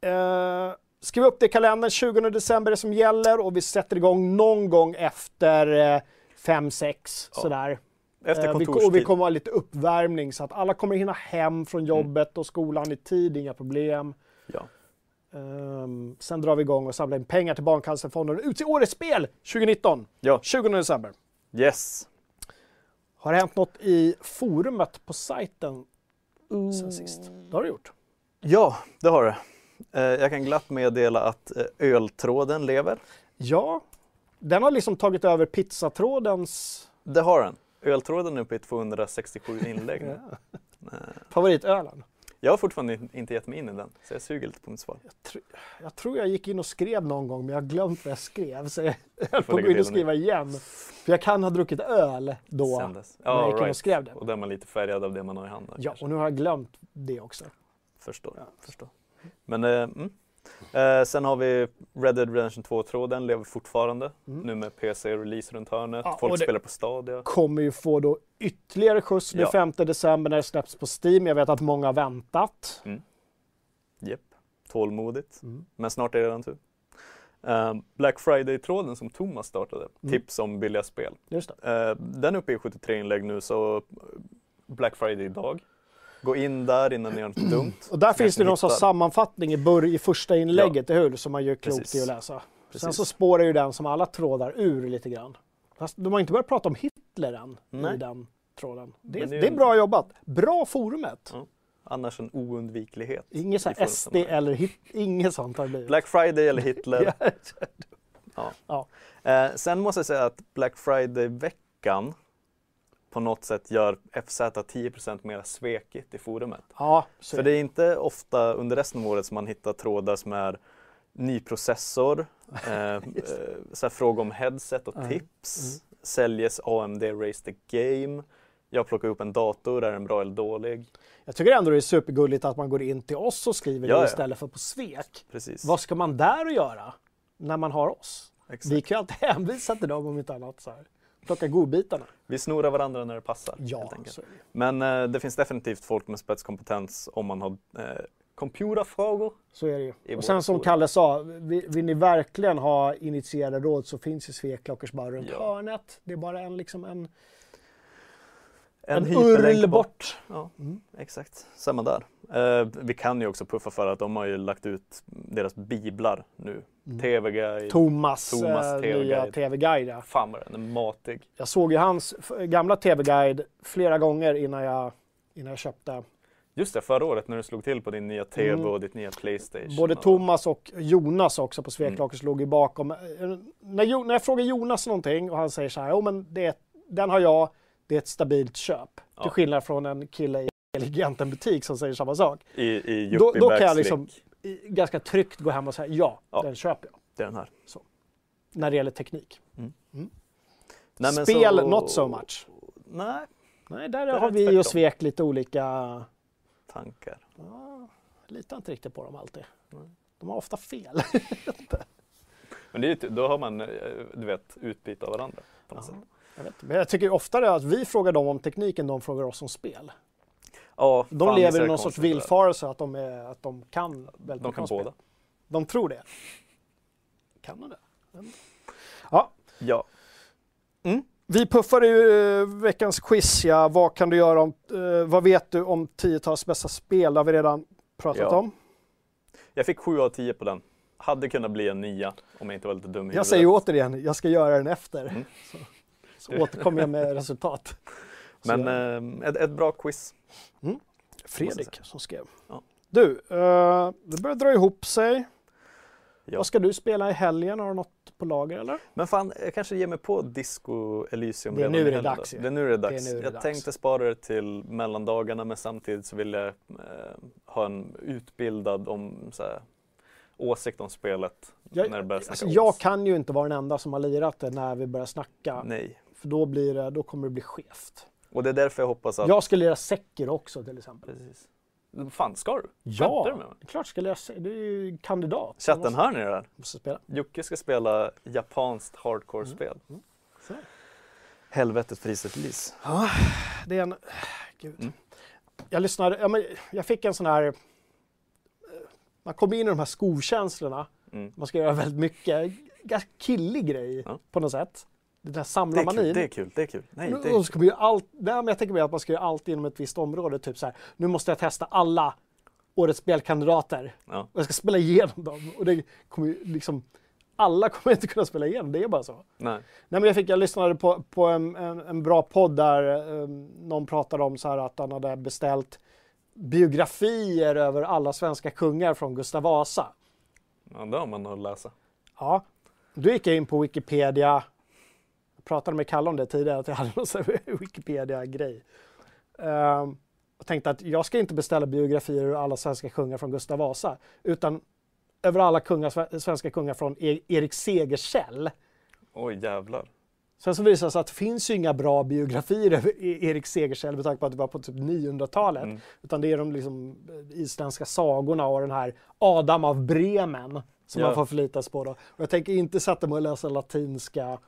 eh, skriv upp det i kalendern. 20 december är det som gäller och vi sätter igång någon gång efter 5-6 Ja. sådär. Efter Eh, vi, kontorstid. och vi kommer ha lite uppvärmning så att alla kommer hinna hem från Mm. jobbet och skolan i tid, inga problem. Ja. Ehm, sen drar vi igång och samlar in pengar till Barncancerfonden och utser årets spel 2019, ja. 20 december. Yes. Har det hänt något i forumet på sajten sen sist. Det har du gjort. Ja, det har det. Eh, jag kan glatt meddela att eh, öltråden lever. Ja, den har liksom tagit över pizzatrådens Det har den. Öltråden är uppe i 267 inlägg nu. Favoritölen. Jag har fortfarande inte gett mig in i den, så jag suger lite på mitt svar. Jag tror jag gick in och skrev någon gång, men jag har glömt vad jag skrev. Så jag höll på att gå in och skriva igen. För jag kan ha druckit öl då, Sen dess. när jag Ja, gick in och right. skrev det. Och då är man lite färgad av det man har i handen. Ja, kanske. och nu har jag glömt det också. Förstår. Ja. förstår. Men, eh, mm. Eh, sen har vi Red Dead Redemption 2-tråden, lever fortfarande. Mm. Nu med PC-release runt hörnet. Ja, Folk spelar på Stadia. Kommer ju få då ytterligare skjuts nu Ja. 5 december när det släpps på Steam. Jag vet att många har väntat. Japp, tålmodigt. Mm. Men snart är det redan tur. Eh, Black Friday-tråden som Thomas startade, Mm. tips om billiga spel. Eh, den är uppe i 73 inlägg nu så Black Friday idag. Gå in där innan ni gör något dumt. Och där finns det någon sorts hittar. sammanfattning i, bör- i första inlägget, eller hur? Som man gör klokt Precis. i att läsa. Sen Precis. så spårar ju den som alla trådar ur lite grann. Fast de har inte börjat prata om Hitler än i Nej. den tråden. Det, det är det är bra jobbat. Bra forumet. Ja. Annars en oundviklighet. Inget så i här. SD eller hit, inget sånt har blivit. Black Friday eller Hitler. Ja. Ja. Eh, sen måste jag säga att Black Friday-veckan på något sätt gör FZ 10% mer svekigt i forumet. Ja, För det är inte ofta under resten av året som man hittar trådar som är ny processor, eh, eh, så fråga om headset och Ja. tips, säljes AMD Race the Game, jag plockar upp en dator, är den bra eller dålig? Jag tycker ändå det är supergulligt att man går in till oss och skriver Ja, det istället för på Svek. Precis. Vad ska man där göra när man har oss? Exakt. Vi kan ju alltid hänvisa till dem om inte annat. Så här. Plocka godbitarna. Vi snorar varandra när det passar. Ja. Men eh, det finns definitivt folk med spetskompetens om man har eh, computerfrågor. Så är det ju. Och sen som. Kalle sa, vill, vill ni verkligen ha initierade råd så finns ju Svekklockors bara runt Ja. hörnet. Det är bara en, liksom en, En, en url bort. Ja, Mm. exakt. Samma där. Eh, vi kan ju också puffa för att de har ju lagt ut deras biblar nu. Mm. TV-guide. Thomas, Thomas eh, TV-guide. nya TV-guide. Ja. Fan vad den är matig. Jag såg ju hans gamla TV-guide flera gånger innan jag, innan jag köpte. Just det, förra året när du slog till på din nya TV Mm. och ditt nya Playstation. Både och- Thomas och Jonas också på Svekklockors Mm. låg ju bakom. Eh, När, när jag frågar Jonas någonting och han säger så här, jo men det, den har jag, det är ett stabilt köp. Ja. Till skillnad från en kille i Eleganten-butik som säger samma sak. I, i Då- då kan jag liksom- Ganska tryggt gå hem och säga ja, Ja. den köper jag. Det är den här. När det gäller teknik. Nej, men Spel, så- not so much. Nej, Nej, där har vi tvärtom. och Svek lite olika... tankar. Ja, litar inte riktigt på dem alltid. Nej. De har ofta fel. Men det är, då har man, eh, du vet, utbyte av varandra. På något sätt. Jag, vet, men jag tycker oftare att vi frågar dem om tekniken, de frågar oss om spel. Ja, De fan, lever i någon sorts villfarelse att de, är, att de kan väldigt De kan spel. båda. De tror det. Kan de det? Ja, Ja. vi puffade ju eh, veckans quiz. Ja. Vad kan du göra om, eh, vad vet du om tiotals bästa spel? Det har vi redan pratat Ja. om. Jag fick 7 av 10 på den. Hade kunnat bli en nia om jag inte var lite dum i Jag huvudet. säger återigen, jag ska göra den efter. Mm. Så, återkommer jag med resultat. Så Men eh, ett, ett bra quiz. Fredrik som skrev. Ja. Du, eh, det börjar dra ihop sig. Ja. Vad ska du spela i helgen? Har du något på lager eller? Men fan, jag kanske ger mig på Disco Elysium Det är nu det är dags då. Det är nu det är dags. Det är nu det är jag dags. tänkte spara det till mellandagarna men samtidigt så vill jag eh, ha en utbildad om, så här, åsikt om spelet. Jag, när det börjar snacka alltså, jag kan ju inte vara den enda som har lirat det när vi börjar snacka. Nej. För då, blir det, då kommer det bli skevt. Och det är därför jag hoppas att... Jag ska lira Sekiro också till exempel. Precis. Fan, ska du? Skämtar du Ja, med mig? klart ska jag lira Se- Du är ju kandidat. Chatten, Jag hör ni det där? måste, måste spela. Jocke ska spela japanskt hardcore-spel. Mm. Så. Helvetet priset Lis. Ja, det är en... Gud. Mm. Jag lyssnade, ja, men jag fick en sån här... Man kommer in i de här skovkänslorna. Mm. Man ska göra väldigt mycket. Ganska killig grej Ja. på något sätt. Det där Det är samlarmanin. kul, det är kul, det är kul. Nej, det är allt, nej, men jag tänker mig att man ska göra allt inom ett visst område. Typ så här, nu måste jag testa alla årets spelkandidater. Ja. Och jag ska spela igenom dem. Och det kommer ju liksom, alla kommer inte kunna spela igenom, det är bara så. Nej. Nej, men jag, fick, jag lyssnade på, på en, en, en bra podd där eh, någon pratade om så här att han hade beställt biografier över alla svenska kungar från Gustav Vasa. Ja, det har man att läsa. Ja, då gick jag in på Wikipedia. Pratade med Kalle om det tidigare, att jag hade någon Wikipedia-grej. Ehm, och tänkte att jag ska inte beställa biografier över alla svenska kungar från Gustav Vasa, utan över alla kungar, svenska kungar från E- Erik Segersäll. Oj jävlar. Sen så visade det sig att det finns ju inga bra biografier över E- Erik Segersäll med tanke på att det var på typ 900-talet. Mm. Utan det är de liksom eh, isländska sagorna och den här Adam av Bremen som Ja. man får förlita sig på. Då. Och jag tänker inte sätta mig och läsa latinska,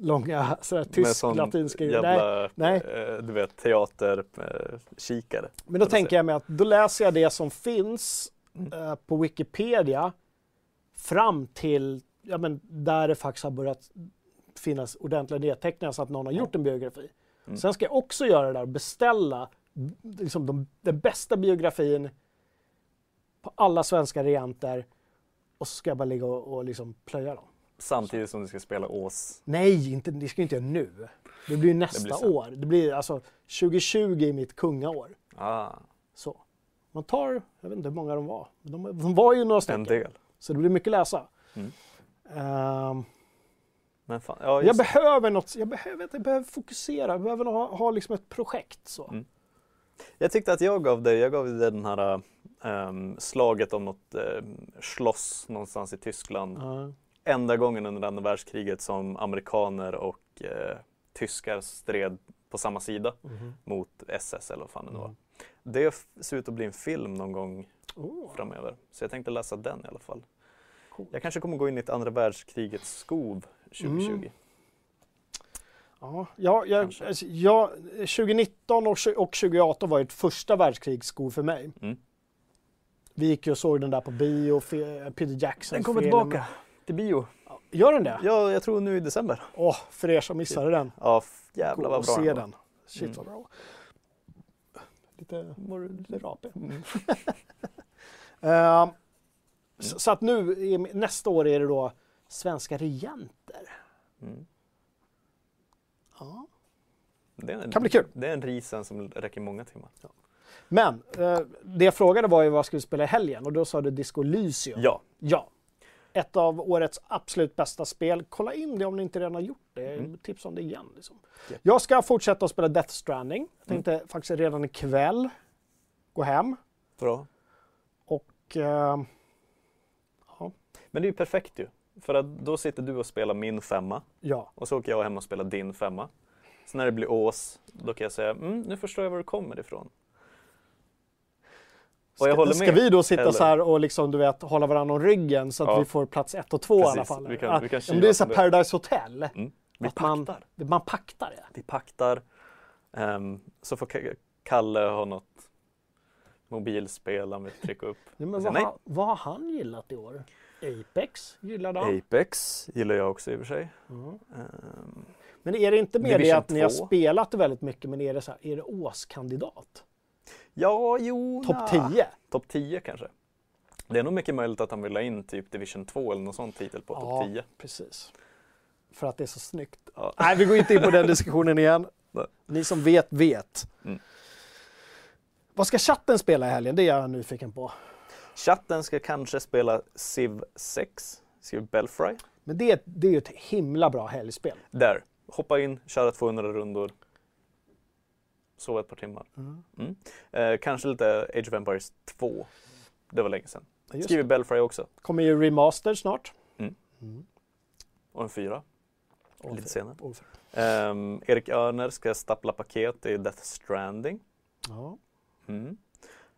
långa, sådär Med tysk sån latinska. Nej. nej. Eh, du vet, teaterkikare. Men då tänker jag mig att då läser jag det som finns Mm. eh, på Wikipedia fram till ja, men där det faktiskt har börjat finnas ordentliga nedteckningar så att någon har gjort en biografi. Mm. Sen ska jag också göra det där och beställa liksom de, den bästa biografin på alla svenska regenter och så ska jag bara ligga och, och liksom plöja dem. Samtidigt som du ska spela Ås. Nej, inte, det ska jag inte göra nu. Det blir nästa blir sen. år. Det blir alltså 2020 är mitt kungaår. Ah, Så. Man tar, jag vet inte hur många de var, de, de var ju några en stycken. del. Så det blir mycket läsa. Mm. Ehm, Men fan, ja, jag behöver något, jag behöver, jag behöver fokusera, jag behöver ha, ha liksom ett projekt. Så. Mm. jag tyckte att jag gav dig, jag gav dig den här ehm, slaget om något uh, slåss någonstans i Tyskland. Ja. Enda gången under andra världskriget som amerikaner och eh, tyskar stred på samma sida Mhm. mot SS eller vad fan det nu var. Mm. Det ser ut att bli en film någon gång Oh. framöver. Så jag tänkte läsa den i alla fall. Coolt. Jag kanske kommer gå in i ett andra världskrigets skov 2020. Mm. Ja, ja, jag, alltså, jag, 2019 och, och 2018 var ett första världskrigsskov för mig. Mm. Vi gick ju och såg den där på bio, Peter Jackson. Den kommer tillbaka till bio. Gör den det? Ja, jag tror nu i december. Åh, för er som missade den. Ja, jävlar vad bra se var. den. Shit Mm. vad bra. Lite, lite rapig. Mm. Ehm, så, så att nu, nästa år är det då svenska regenter. Mm. Ja. Det, en, Kan bli kul. det är en risen som räcker många timmar. Men eh, det jag frågade var ju vad jag skulle spela i helgen och då sa du Disco Elysium. Ja, Ja. Ett av årets absolut bästa spel. Kolla in det om ni inte redan har gjort det. Mm. Tips om det igen. Liksom. Japp. Jag ska fortsätta att spela Death Stranding. Jag tänkte Mm. faktiskt redan ikväll gå hem bra. och eh, Men det är ju perfekt ju. För att då sitter du och spelar min femma ja. och så åker jag hem och spelar din femma. Så när det blir Ås, då kan jag säga mm, nu förstår jag var du kommer ifrån. Jag Ska, håller ska med. vi då sitta Eller- så här och liksom, du vet, hålla varandra om ryggen så att Ja. vi får plats ett och två i alla Precis. fall? Vi kan- Ja, vi kan ja, det är så här. Paradise Hotel. Mm. Vi Att man- paktar. Man paktar det. Vi paktar. Ehm, så får Ka- Kalle ha något mobilspel han vill trycka upp. Ja, men vad, har, vad har han gillat i år? Apex gillade han. Apex gillar jag också i och för sig. Mm. Ehm, Men är det inte mer det att ni har 2? spelat väldigt mycket, men är det så här, är det åskandidat? Ja, jo, Topp nja. 10? Topp 10 kanske. Det är nog mycket möjligt att han vill ha in typ Division 2 eller någon sån titel på topp 10. precis. För att det är så snyggt. Ja. Nej, vi går inte in på den diskussionen igen. Nej. Ni som vet, vet. Mm. Vad ska chatten spela i helgen? Det är jag nyfiken på. Chatten ska kanske spela Civ 6, Civ Belfry. Men det, det är ju ett himla bra helgspel. Där, hoppa in, köra 200 rundor. Sova ett par timmar. Mm. Mm. Eh, kanske lite Age of Empires 2. Det var länge sedan. Ja, Skriver. Belfry också. kommer ju remaster snart. Mm. Mm. Och en fyra. Och Lite senare. Ehm, Erik Örner ska stapla paket i Death Stranding. Ja.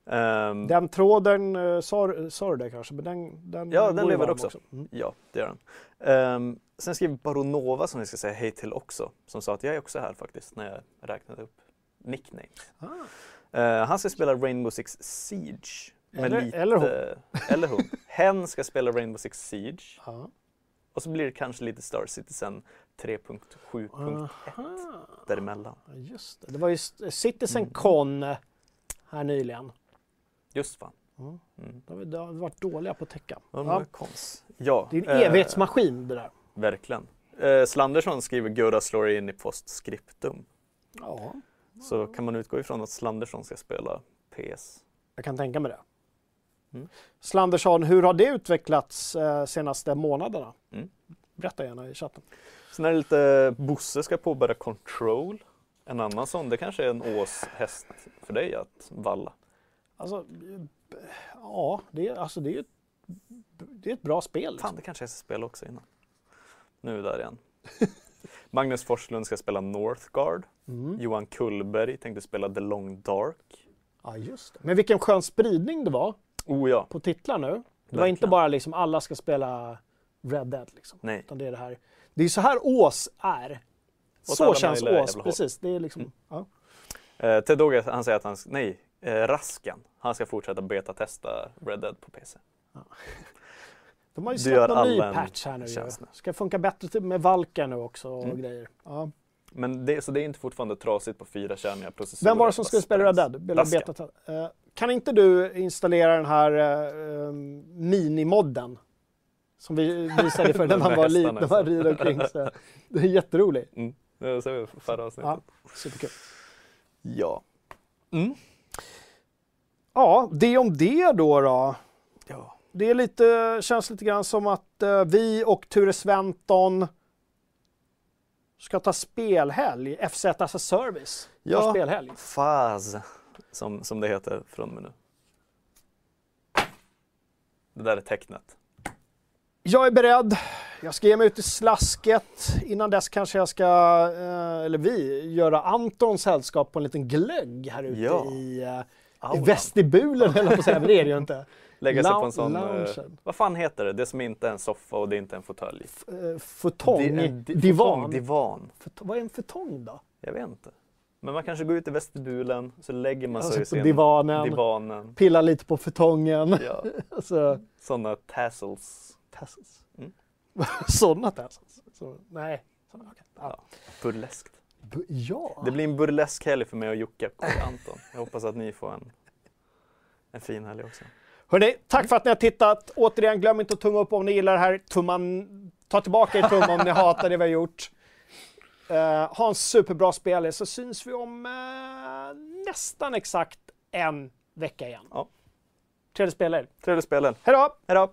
Ehm, Den tråden, eh, sa, du det kanske? Men den, den, Ja, den lever varm också. Mm. Ja, det gör han. Ehm, sen skriver Baronova som vi ska säga hej till också. Som sa att jag är också här faktiskt när jag räknade upp nicknames. Ah. Eh, han ska spela Rainbow Six Siege. Eller- lite, eller hon. Eller hon. Hen ska spela Rainbow Six Siege. Ja. Och så blir det kanske lite Star Citizen 3.7.1 Aha. däremellan. Just det. det var ju s- Citizen Mm. Con eh, här nyligen. Just fan. Mm. Mm. Det har vi- det har vi varit dåliga på att täcka. Ja, Ja. Det är en eh, evighetsmaskin det där. Verkligen. Eh, Slandersson skriver Gurra slår in i postscriptum. Ja. Så kan man utgå ifrån att Slandersson ska spela PS. Jag kan tänka mig det. Mm. Slandersson, hur har det utvecklats eh, senaste månaderna? Mm. Berätta gärna i chatten. Sen är det lite, Bosse ska påbörja Control. En annan sån, det kanske är en åshäst för dig att valla. Alltså, eh, ja, det är, alltså, det är, ett, det är ett bra spel. Fan, Liksom. det kanske jag ska spela också innan. Nu är vi där igen. Magnus Forslund ska spela Northgard. Mm. Johan Kullberg tänkte spela The Long Dark. Ja, just det. Men vilken skön spridning det var Oh ja, på titlar nu. Det var inte bara liksom alla ska spela Red Dead. Liksom. nej. Utan det är det här. Det är så här Ås är. Åt Så känns Ås, precis. Det är liksom, Mm. ja. Eh, Ted Doge, han säger att han, nej, eh, Raskan, han ska fortsätta beta-testa Red Dead på PC. De har ju släppt någon ny en patch här nu. ju. Ska funka bättre med Valka nu också och Mm. grejer. Ja. Men det, så det är inte fortfarande trasigt på fyra kärniga processorer. Vem var det som skulle spela Red Dead? Beta eh, kan inte du installera den här eh, minimodden? Som vi visade för när man var liten, när man rider omkring. Så. Det är jätteroligt. Mm. Det såg vi förra avsnittet. Ja, superkul. Ja. Mm. Ja, det om det då. då. ja. Det är lite, känns lite grann som att eh, vi och Ture Sventon ska ta spelhelg. FZ as a Service Ja. spelhelg. Faz, som, som det heter från och med nu. Det där är tecknet. Jag är beredd. Jag ska ge mig ut i slasket. Innan dess kanske jag ska, eh, eller vi, göra Anton sällskap på en liten glögg här ute Ja. i, eh, i vestibulen, jag på att säga, men det är det ju inte. Lägga sig på en sån... eh, loungen. vad fan heter det? Det som inte är en soffa och det är inte en fåtölj. Eh, Futong, di- divan. Divan. Fut- Vad är en futong då? Jag vet inte. Men man kanske går ut i vestibulen, så lägger man sig i Alltså på sin divanen, divanen. pillar lite på futongen. Ja, Alltså, sådana tassels. tassels. Mm. Sådana tassels? Så, nej. Så, okay. Ja. Burleskt. Bu- ja. Det blir en burlesk helg för mig och Jocke och Anton. Jag hoppas att ni får en, en fin helg också. Hörrni, tack för att ni har tittat. Återigen, glöm inte att tunga upp om ni gillar det här. Tumman, ta tillbaka er tum om ni hatar det vi har gjort. Eh, ha en superbra spel så syns vi om eh, nästan exakt en vecka igen. Ja. Trevlig spelare. Trevlig spel. Hej då! Hej då!